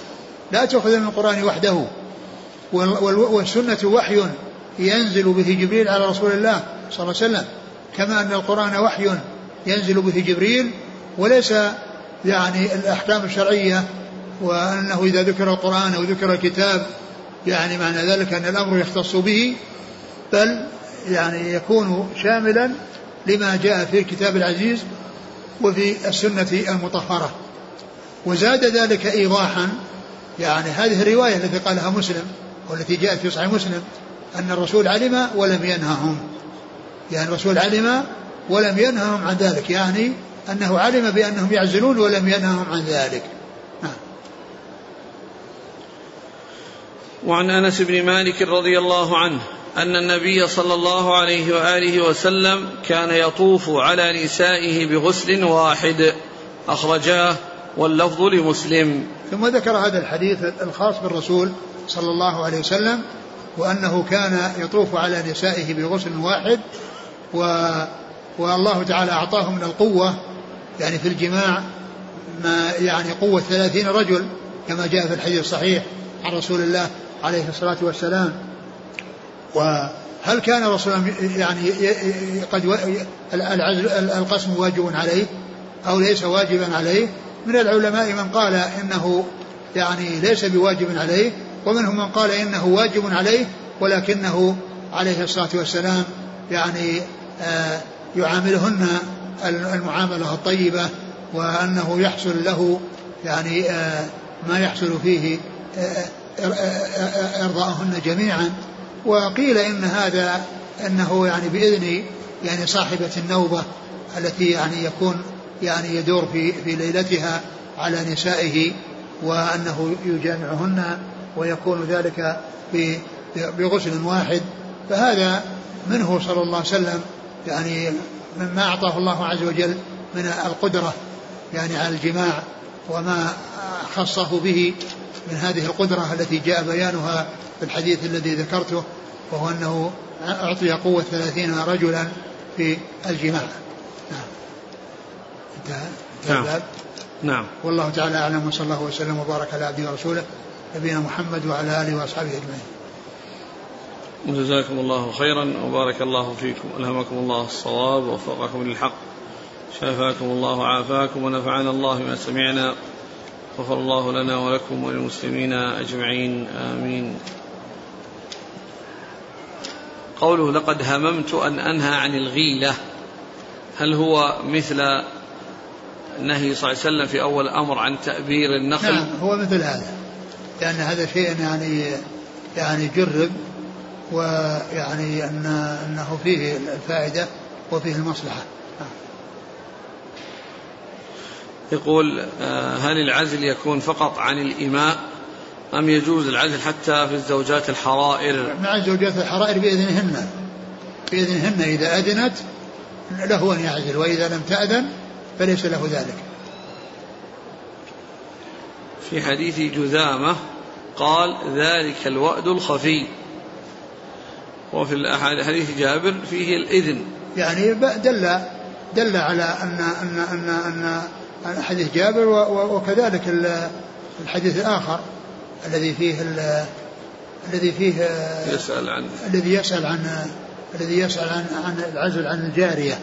لا تؤخذ من القرآن وحده. والسنة وحي ينزل به جبريل على رسول الله صلى الله عليه وسلم. كما أن القرآن وحي ينزل به جبريل وليس يعني الأحكام الشرعية وأنه إذا ذكر القرآن أو ذكر الكتاب يعني معنى ذلك أن الأمر يختص به بل يعني يكون شاملا لما جاء في الكتاب العزيز وفي السنة المطهرة. وزاد ذلك إيضاحا يعني هذه الرواية التي قالها مسلم والتي جاءت في صحيح مسلم أن الرسول علم ولم ينههم. يعني الرسول علم ولم ينههم عن ذلك يعني أنه علم بأنهم يعزلون ولم ينههم عن ذلك. وعن أنس بن مالك رضي الله عنه أن النبي صلى الله عليه وآله وسلم كان يطوف على نسائه بغسل واحد. أخرجاه واللفظ لمسلم. ثم ذكر هذا الحديث الخاص بالرسول صلى الله عليه وسلم وأنه كان يطوف على نسائه بغسل واحد و والله تعالى أعطاه من القوة يعني في الجماع ما يعني قوة ثلاثين رجل كما جاء في الحديث الصحيح عن رسول الله عليه الصلاة والسلام. وهل كان رسول يعني قد العزل القسم واجب عليه أو ليس واجبا عليه؟ من العلماء من قال إنه يعني ليس بواجب عليه ومنهم من قال إنه واجب عليه ولكنه عليه الصلاة والسلام يعني آه يعاملهن المعاملة الطيبة وأنه يحصل له يعني آه ما يحصل فيه آه إرضاءهن جميعا. وقيل إن هذا أنه يعني بإذن يعني صاحبة النوبة التي يعني يكون يعني يدور في في ليلتها على نسائه وأنه يجامعهن ويكون ذلك بغسل واحد. فهذا منه صلى الله عليه وسلم يعني مما أعطاه الله عز وجل من القدرة يعني على الجماع وما خصه به. من هذه القدرة التي جاء بيانها في الحديث الذي ذكرته وهو أنه أعطي قوة ثلاثين رجلا في الجماع. نعم. انتهى؟ نعم. نعم. والله تعالى أعلم وصلى الله وسلم وبارك على عبده ورسوله نبينا محمد وعلى آله وأصحابه أجمعين. جزاكم الله خيرا وبارك الله فيكم. ألهمكم الله الصواب ووفقكم للحق. شافاكم الله وعافاكم ونفعنا الله ما سمعنا. غفر الله لنا ولكم وللمسلمين أجمعين آمين. قوله لقد هممت أن أنهى عن الغيلة هل هو مثل النهي صلى الله عليه وسلم في أول الأمر عن تأبير النخل؟ نعم هو مثل هذا لأن هذا شيء يعني يعني جرب ويعني أن أنه فيه الفائدة وفيه المصلحة. يقول آه، هل العزل يكون فقط عن الإماء أم يجوز العزل حتى في الزوجات الحرائر؟ مع الزوجات الحرائر بإذنهن بإذنهن إذا أذنت له أن يعزل وإذا لم تأذن فليس له ذلك. في حديث جذامة قال ذلك الوأد الخفي. وفي حديث جابر فيه الإذن. يعني دل دل على أن أن أن أن حديث جابر وكذلك الحديث الآخر الذي فيه الذي فيه يسأل عن الذي يسأل عن الذي يسأل عن عن العزل عن الجارية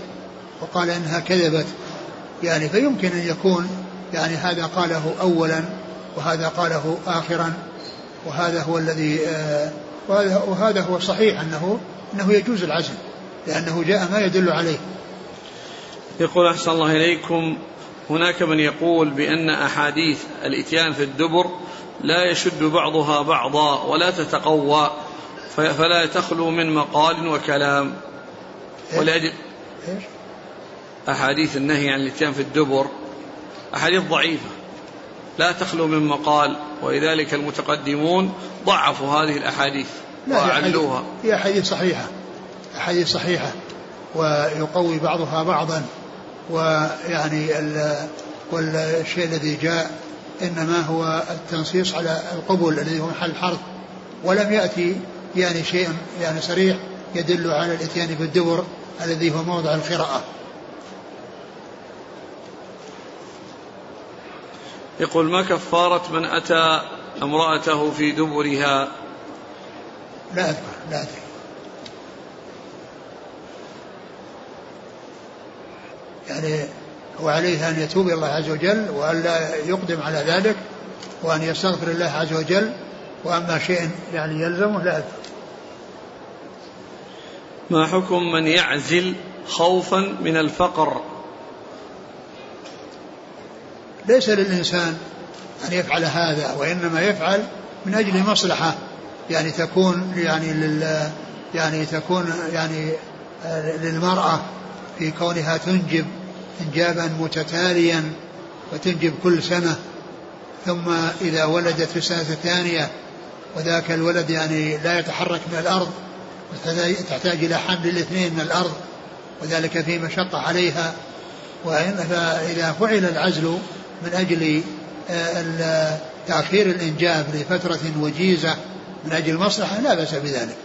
وقال إنها كذبت يعني فيمكن أن يكون يعني هذا قاله اولا وهذا قاله اخرا وهذا هو الذي آه، وهذا وهذا هو الصحيح أنه أنه يجوز العزل لأنه جاء ما يدل عليه. يقول أحسن الله إليكم هناك من يقول بأن أحاديث الإتيان في الدبر لا يشد بعضها بعضا ولا تتقوى فلا تخلو من مقال وكلام. ولأجل؟ أحاديث النهي عن الإتيان في الدبر أحاديث ضعيفة لا تخلو من مقال ولذلك المتقدمون ضعفوا هذه الأحاديث وأعلوها هي أحاديث صحيحة أحاديث صحيحة ويقوي بعضها بعضا. ويعني والشيء الذي جاء إنما هو التنصيص على القبول الذي هو محل الحرف ولم يأتي يعني شيء يعني صريح يدل على الإتيان بالدبر الذي هو موضع القراءة. يقول ما كفارة من أتى امرأته في دبرها؟ لا أذكر لا أدري. يعني هو عليه أن يتوب إلى الله عز وجل وأن لا يقدم على ذلك وأن يستغفر الله عز وجل وأما شيء يعني يلزمه لا أذكر ما حكم من يعزل خوفا من الفقر؟ ليس للإنسان أن يفعل هذا وإنما يفعل من أجل مصلحة. يعني تكون يعني لل يعني تكون يعني للمرأة في كونها تنجب إنجابا متتاليا وتنجب كل سنة. ثم إذا ولدت في السنة الثانية وذاك الولد يعني لا يتحرك من الأرض تحتاج إلى حمل الاثنين من الأرض وذلك في مشقة عليها. فإذا فعل العزل من أجل آه، تأخير الإنجاب لفترة وجيزة من أجل المصلحة لا بأس بذلك.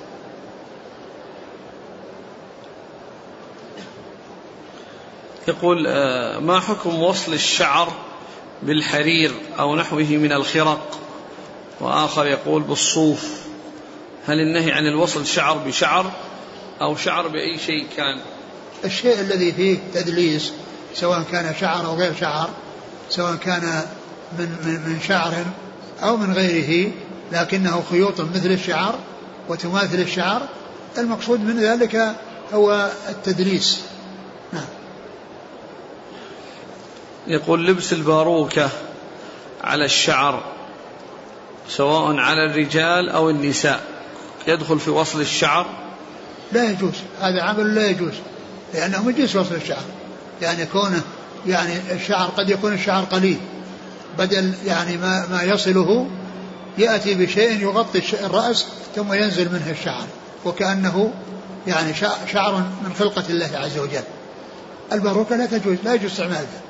يقول آه، ما حكم وصل الشعر بالحرير أو نحوه من الخرق؟ وآخر يقول بالصوف. هل النهي عن الوصل شعر بشعر أو شعر بأي شيء كان؟ الشيء الذي فيه تدليس سواء كان شعر أو غير شعر سواء كان من, من, من شعر أو من غيره لكنه خيوط مثل الشعر وتماثل الشعر المقصود من ذلك هو التدليس نعم يقول لبس الباروكة على الشعر سواء على الرجال أو النساء. يدخل في وصل الشعر؟ لا يجوز هذا عمل لا يجوز لأنه من جنس وصل الشعر. يعني كونه يعني الشعر قد يكون الشعر قليل بدل يعني ما, ما يصله يأتي بشيء يغطي الرأس ثم ينزل منه الشعر وكأنه يعني شعر من خلقة الله عز وجل. الباروكة لا تجوز لا يجوز استعمالها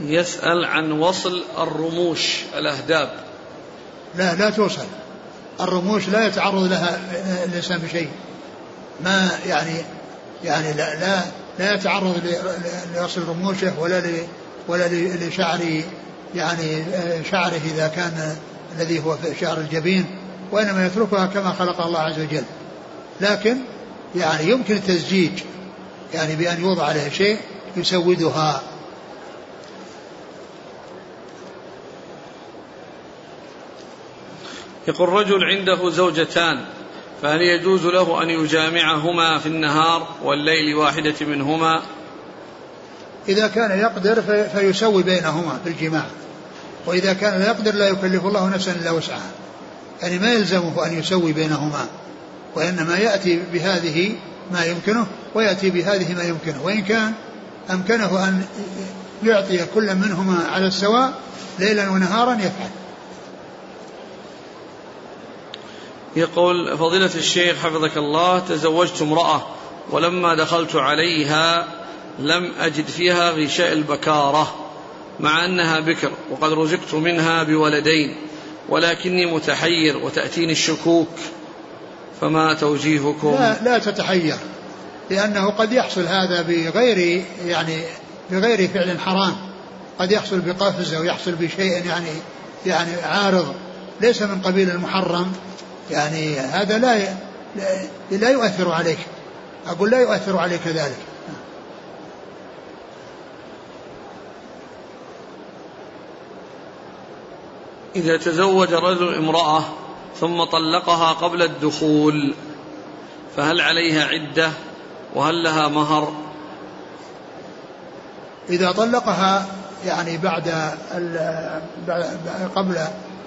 يسأل عن وصل الرموش الأهداب. لا لا توصل. الرموش لا يتعرض لها الإنسان بشيء. ما يعني يعني لا لا, لا يتعرض لوصل رموشه ولا ولا لشعر يعني شعره إذا كان الذي هو في شعر الجبين وإنما يتركها كما خلق الله عز وجل. لكن يعني يمكن التزجيج يعني بأن يوضع عليها شيء يسودها. يقول رجل عنده زوجتان فهل يجوز له أن يجامعهما في النهار والليل واحدة منهما؟ إذا كان يقدر فيسوي بينهما في الجماع. وإذا كان لا يقدر لا يكلف الله نفسا إلا وسعها. يعني ما يلزمه أن يسوي بينهما وإنما يأتي بهذه ما يمكنه ويأتي بهذه ما يمكنه. وإن كان أمكنه أن يعطي كل منهما على السواء ليلا ونهارا يفعل. يقول فضيلة الشيخ حفظك الله تزوجت امرأة ولما دخلت عليها لم أجد فيها غشاء البكارة مع أنها بكر وقد رزقت منها بولدين ولكني متحير وتأتيني الشكوك فما توجيهكم؟ لا, لا تتحير لأنه قد يحصل هذا بغير يعني بغير فعل حرام قد يحصل بقفز أو يحصل بشيء يعني يعني عارض ليس من قبيل المحرم. يعني هذا لا لا يؤثر عليك. أقول لا يؤثر عليك ذلك. إذا تزوج رجل امرأة ثم طلقها قبل الدخول فهل عليها عدة؟ وهل لها مهر؟ إذا طلقها يعني بعد قبل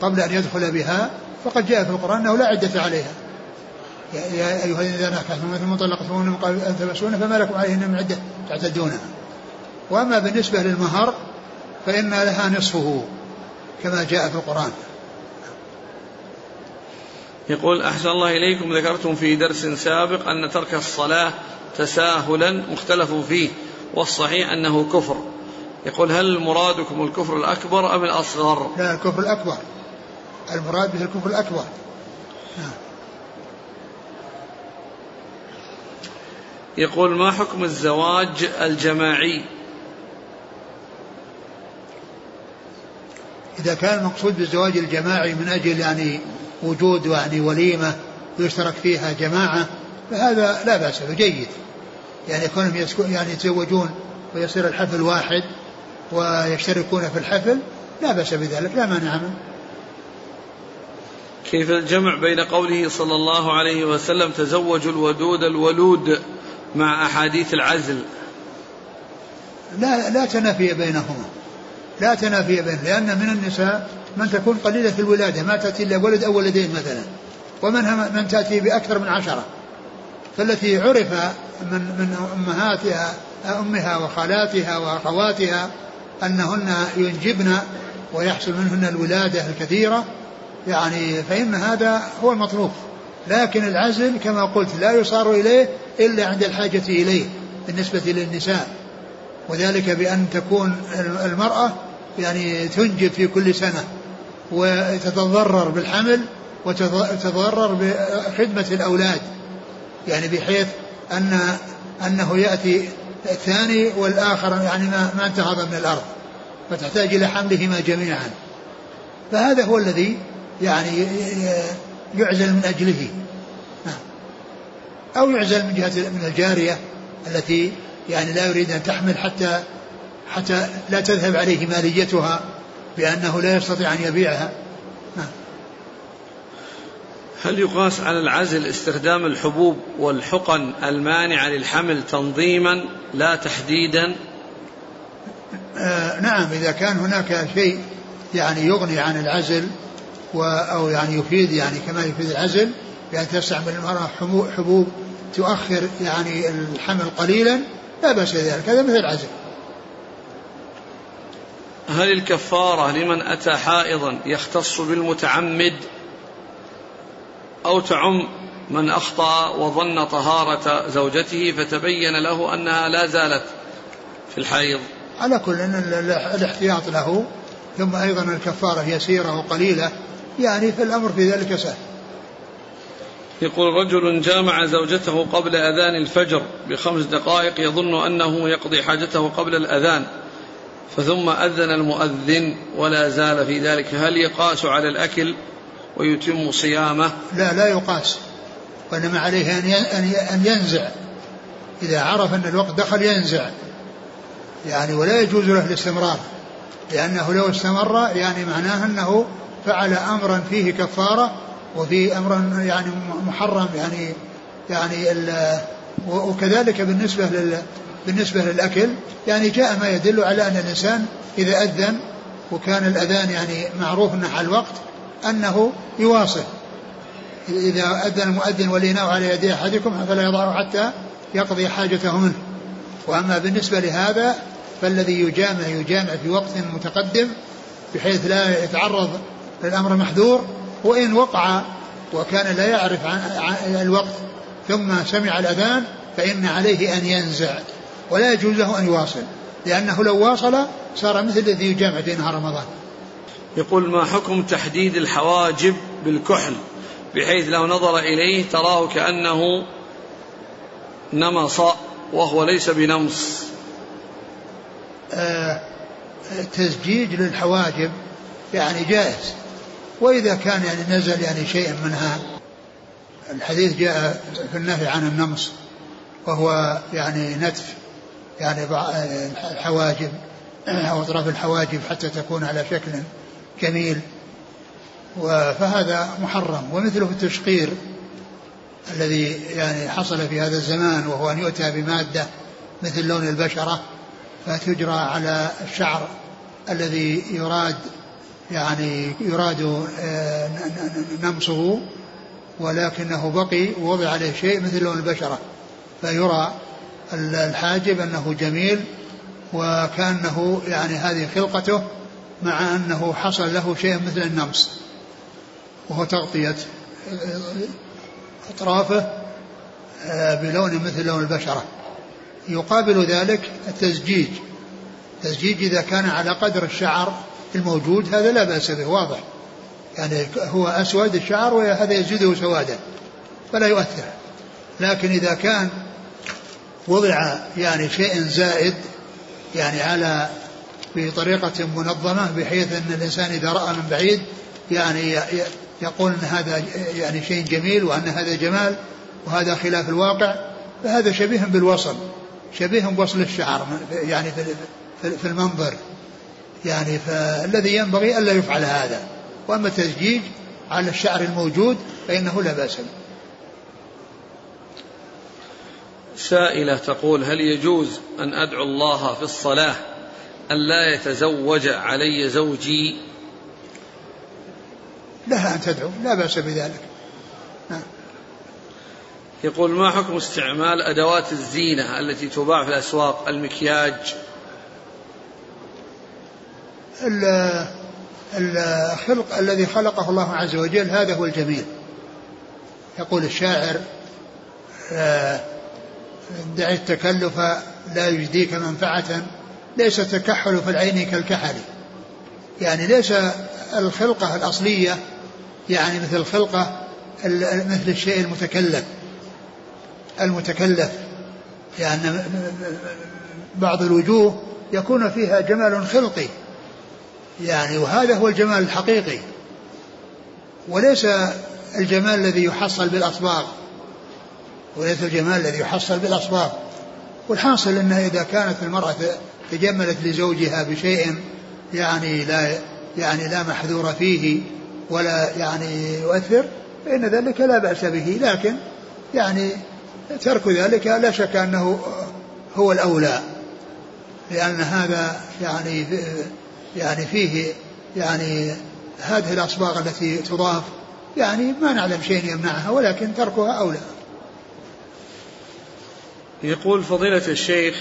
قبل أن يدخل بها فقد جاء في القرآن أنه لا عدة عليها. يا أيها الذين آمنوا نكحتم ثم طلقتموهن من قبل أن تمسون فما لكم عليهن من عدة تعتدونها. وأما بالنسبة للمهر فإن لها نصفه كما جاء في القرآن. يقول أحسن الله إليكم ذكرتم في درس سابق أن ترك الصلاة تساهلا مختلف فيه والصحيح أنه كفر. يقول هل مرادكم الكفر الأكبر أم الأصغر؟ لا الكفر الأكبر. المراد به الكفر الأكبر. يقول ما حكم الزواج الجماعي؟ إذا كان المقصود بالزواج الجماعي من أجل يعني وجود يعني وليمة يشترك فيها جماعة فهذا لا بأس به جيد. يعني يكونهم يعني يتزوجون ويصير الحفل واحد ويشتركون في الحفل لا بأس بذلك لا مانع منه. كيف الجمع بين قوله صلى الله عليه وسلم تزوجوا الودود الولود مع أحاديث العزل؟ لا لا تنافي بينهما. لا تنافي بينهما لأن من النساء من تكون قليلة الولادة ما تأتي إلا ولد أو ولدين مثلا. ومنها من تأتي بأكثر من عشرة. فالتي عرف من من أمهاتها أمها وخالاتها وأخواتها أنهن ينجبن ويحصل منهن الولادة الكثيرة يعني فإن هذا هو المطلوب. لكن العزل كما قلت لا يصار إليه إلا عند الحاجة إليه بالنسبة للنساء. وذلك بأن تكون المرأة يعني تنجب في كل سنة وتتضرر بالحمل وتتضرر بخدمة الأولاد. يعني بحيث أن أنه يأتي الثاني والآخر يعني ما, ما انتهض من الأرض فتحتاج إلى حملهما جميعا. فهذا هو الذي يعني يعزل من أجله نعم. أو يعزل من جهة من الجارية التي يعني لا يريد أن تحمل حتى حتى لا تذهب عليه ماليتها بأنه لا يستطيع أن يبيعها نعم. هل يقاس على العزل استخدام الحبوب والحقن المانعة للحمل تنظيما لا تحديدا آه نعم إذا كان هناك شيء يعني يغني عن العزل أو يعني يفيد يعني كما يفيد العزل بأن تستعمل المرأة حبوب تؤخر يعني الحمل قليلا لا بأس بذلك هذا مثل العزل هل الكفارة لمن أتى حائضا يختص بالمتعمد أو تعم من أخطأ وظن طهارة زوجته فتبين له أنها لا زالت في الحيض؟ على كل أن الاحتياط له ثم أيضا الكفارة يسيرة وقليلة يعني فالأمر في ذلك سهل. يقول رجل جامع زوجته قبل أذان الفجر بخمس دقائق يظن أنه يقضي حاجته قبل الأذان فثم أذن المؤذن ولا زال في ذلك. هل يقاس على الأكل ويتم صيامه؟ لا لا يقاس. وإنما عليه أن ينزع. إذا عرف أن الوقت دخل ينزع. يعني ولا يجوز له الاستمرار لأنه لو استمر يعني معناه أنه فعل أمرا فيه كفارة وفي أمر يعني محرم يعني يعني وكذلك بالنسبة لل بالنسبة للأكل يعني جاء ما يدل على أن الإنسان إذا أذن وكان الأذان يعني معروف أنه على الوقت أنه يواصل. إذا أذن المؤذن والإناء على يدي أحدكم فلا يضعه حتى يقضي حاجته منه. وأما بالنسبة لهذا فالذي يجامع يجامع في وقت متقدم بحيث لا يتعرض للأمر المحذور وإن وقع وكان لا يعرف عن الوقت ثم سمع الأذان فإن عليه أن ينزع. ولا يجوز له أن يواصل لأنه لو واصل صار مثل الذي يجامع في نهار رمضان. يقول ما حكم تحديد الحواجب بالكحل؟ بحيث لو نظر إليه تراه كأنه نمص وهو ليس بنمص. آه تزجيج للحواجب يعني جائز. وإذا كان يعني نزل يعني شيء منها الحديث جاء في النهي عن النمص وهو يعني نتف يعني الحواجب أو أطراف الحواجب حتى تكون على شكل جميل. فهذا محرم. ومثله التشقير الذي يعني حصل في هذا الزمان وهو أن يؤتى بمادة مثل لون البشرة فتجرى على الشعر الذي يراد يعني يراد آه، نمصه ولكنه بقي ووضع عليه شيء مثل لون البشرة. فيرى الحاجب أنه جميل وكأنه يعني هذه خلقته مع أنه حصل له شيء مثل النمص وهو تغطية أطرافه آه، بلون مثل لون البشرة. يقابل ذلك التزجيج. التزجيج إذا كان على قدر الشعر الموجود هذا لا بأس به واضح. يعني هو أسود الشعر وهذا يزيده سوادا فلا يؤثر. لكن إذا كان وضع يعني شيء زائد يعني على بطريقة منظمة بحيث أن الإنسان إذا رأى من بعيد يعني يقول أن هذا يعني شيء جميل وأن هذا جمال وهذا خلاف الواقع فهذا شبيه بالوصل شبيه بوصل الشعر يعني في المنظر. يعني فالذي ينبغي ألا يفعل هذا. وأما التزجيج على الشعر الموجود فإنه لا بأس به. سائلة تقول هل يجوز أن أدعو الله في الصلاة أن لا يتزوج علي زوجي؟ لها أن تدعو لا بأس بذلك. نعم. يقول ما حكم استعمال أدوات الزينة التي تباع في الأسواق المكياج الخلق الذي خلقه الله عز وجل هذا هو الجميل. يقول الشاعر آه، دع التكلف لا يجديك منفعة ليس التكحل في العين كالكحل. يعني ليس الخلقة الأصلية يعني مثل الخلقة مثل الشيء المتكلف المتكلف. يعني بعض الوجوه يكون فيها جمال خلقي. يعني وهذا هو الجمال الحقيقي. وليس الجمال الذي يحصل بالأصباغ. وليس الجمال الذي يحصل بالأصباغ. والحاصل أنه إذا كانت المرأة تجملت لزوجها بشيء يعني لا يعني لا محذور فيه ولا يعني يؤثر فإن ذلك لا بأس به. لكن يعني ترك ذلك لا شك أنه هو الأولى. لأن هذا يعني يعني فيه يعني هذه الأصباغ التي تضاف يعني ما نعلم شيء يمنعها ولكن تركها أولى. يقول فضيلة الشيخ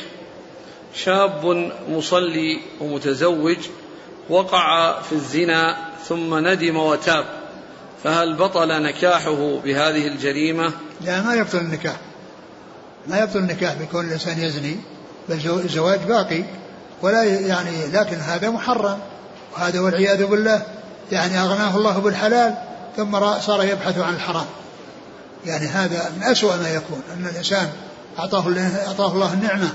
شاب مصلي ومتزوج وقع في الزنا ثم ندم وتاب فهل بطل نكاحه بهذه الجريمة؟ لا ما يبطل النكاح. ما يبطل النكاح بكون الإنسان يزني بل الزواج باقي. ولا يعني لكن هذا محرم. وهذا والعياذ بالله يعني أغناه الله بالحلال ثم صار يبحث عن الحرام. يعني هذا من أسوأ ما يكون أن الإنسان أعطاه أعطاه الله النعمة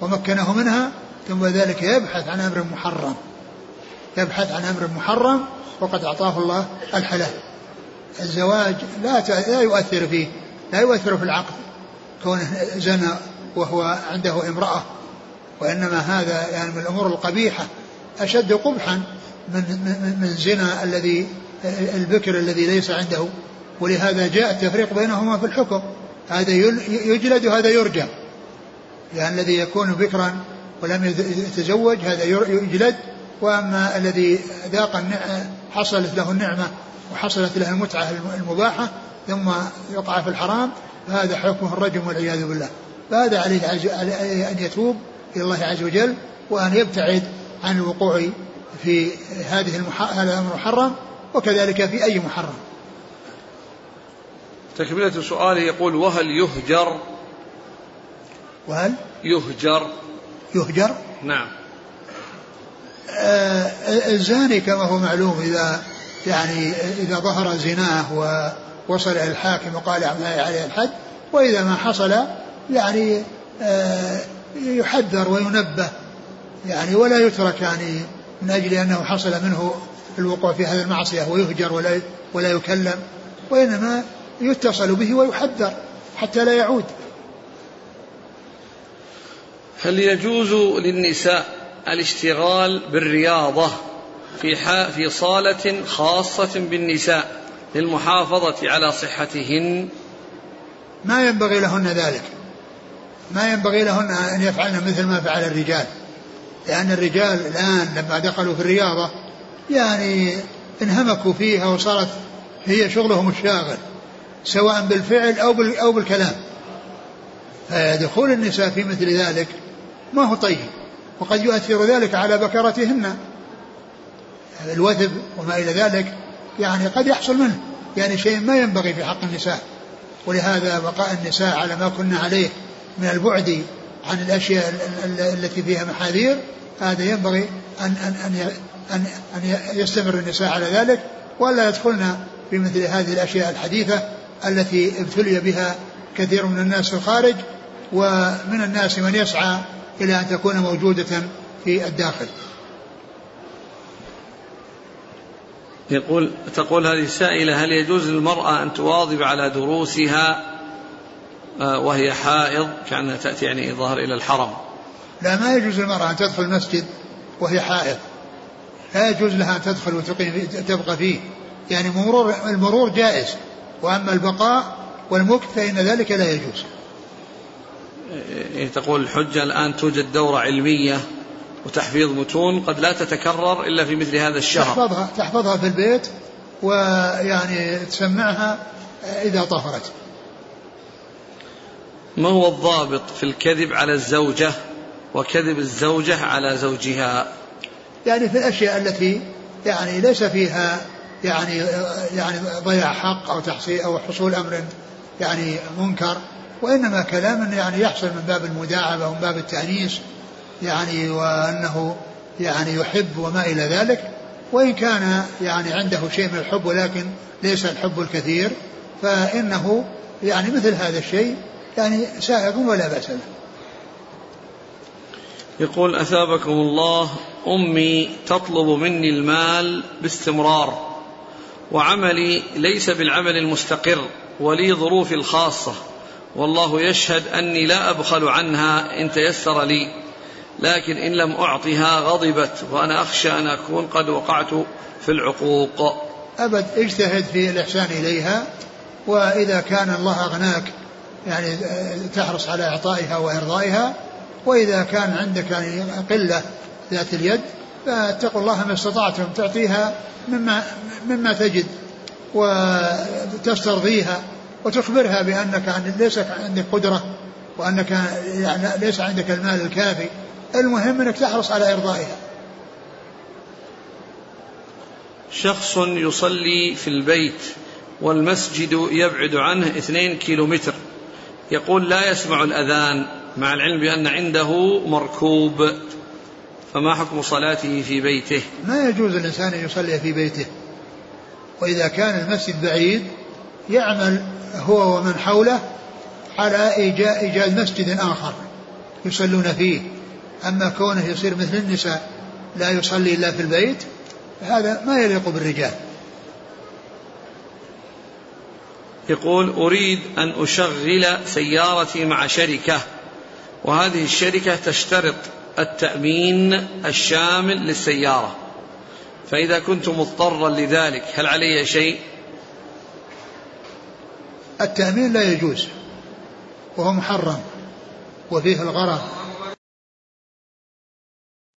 ومكنه منها ثم ذلك يبحث عن أمر محرم. يبحث عن أمر محرم وقد أعطاه الله الحلال. الزواج لا لا يؤثر فيه لا يؤثر في العقد. كونه زنى وهو عنده امرأة وإنما هذا يعني من الأمور القبيحة أشد قبحا من من, من زنا الذي البكر الذي ليس عنده. ولهذا جاء التفريق بينهما في الحكم. هذا يجلد وهذا يرجم يعني الذي يكون بكرا ولم يتزوج هذا يجلد. وأما الذي ذاق حصلت له النعمة وحصلت له المتعة المباحة ثم يقع في الحرام فهذا حكمه الرجم والعياذ بالله. فهذا عليه أن يتوب إلى الله عز وجل وأن يبتعد عن الوقوع في هذه هذا المحرم وكذلك في أي محرم. تكملة سؤاله يقول وهل يهجر؟ وهل يهجر. يهجر؟ نعم. آه الزاني كما هو معلوم إذا يعني إذا ظهر زناه ووصل إلى الحاكم وقال عليه الحد وإذا ما حصل يعني آه يحذر وينبه يعني ولا يترك يعني من أجل أنه حصل منه الوقوع في هذه المعصية ويهجر ولا ولا يكلم وإنما يتصل به ويحذر حتى لا يعود. هل يجوز للنساء الاشتغال بالرياضة في في صالة خاصة بالنساء للمحافظة على صحتهن؟ ما ينبغي لهن ذلك. ما ينبغي لهن أن يفعلن مثل ما فعل الرجال. لأن الرجال الآن لما دخلوا في الرياضة يعني انهمكوا فيها وصارت هي شغلهم الشاغل سواء بالفعل أو أو بالكلام. فدخول النساء في مثل ذلك ما هو طيب وقد يؤثر ذلك على بكرتهن. الوثب وما إلى ذلك يعني قد يحصل منه يعني شيء ما ينبغي في حق النساء. ولهذا بقاء النساء على ما كنا عليه من البعد عن الأشياء التي فيها محاذير هذا ينبغي أن أن أن أن, أن يستمر النساء على ذلك ولا يدخلن في مثل هذه الأشياء الحديثة التي ابتلي بها كثير من الناس في الخارج ومن الناس من يسعى إلى أن تكون موجودة في الداخل. يقول تقول هذه السائلة هل يجوز للمرأة أن تواظب على دروسها وهي حائض كأنها تأتي يعني ظهر إلى الحرم. لا ما يجوز للمرأة أن تدخل المسجد وهي حائض. لا يجوز لها أن تدخل وتقيم تبقى فيه. يعني مرور المرور جائز. وأما البقاء والمكث فإن ذلك لا يجوز. إيه، تقول الحجة الآن توجد دورة علمية وتحفيظ متون قد لا تتكرر إلا في مثل هذا الشهر. تحفظها تحفظها في البيت ويعني تسمعها إذا طهرت. ما هو الضابط في الكذب على الزوجة وكذب الزوجة على زوجها؟ يعني في الأشياء التي يعني ليس فيها يعني يعني ضياع حق أو تحصيل أو حصول أمر يعني منكر وإنما كلام يعني يحصل من باب المداعبة ومن باب التأنيس يعني وأنه يعني يحب وما إلى ذلك. وإن كان يعني عنده شيء من الحب ولكن ليس الحب الكثير فإنه يعني مثل هذا الشيء يعني سائغ ولا بأس له يقول أثابكم الله أمي تطلب مني المال باستمرار وعملي ليس بالعمل المستقر ولي ظروفي الخاصة والله يشهد أني لا أبخل عنها إن تيسر لي لكن إن لم أعطها غضبت وأنا أخشى أن أكون قد وقعت في العقوق. أبد اجتهد في الإحسان إليها وإذا كان الله أغناك يعني تحرص على إعطائها وإرضائها وإذا كان عندك يعني قلة ذات اليد فاتقوا الله ما استطعتم تعطيها مما مما تجد وتسترضيها وتخبرها بأنك ليس عندك قدرة وأنك يعني ليس عندك المال الكافي المهم أنك تحرص على إرضائها. شخص يصلي في البيت والمسجد يبعد عنه اثنين كيلو متر يقول لا يسمع الأذان مع العلم بأن عنده مركوب فما حكم صلاته في بيته؟ ما يجوز الإنسان أن يصلي في بيته. وإذا كان المسجد بعيد يعمل هو ومن حوله على إيجاد مسجد آخر يصلون فيه. أما كونه يصير مثل النساء لا يصلي إلا في البيت هذا ما يليق بالرجال. يقول أريد أن أشغل سيارتي مع شركة وهذه الشركة تشترط التأمين الشامل للسيارة. فإذا كنت مضطرا لذلك هل علي شيء؟ التأمين لا يجوز وهو محرم وفيه الغرض.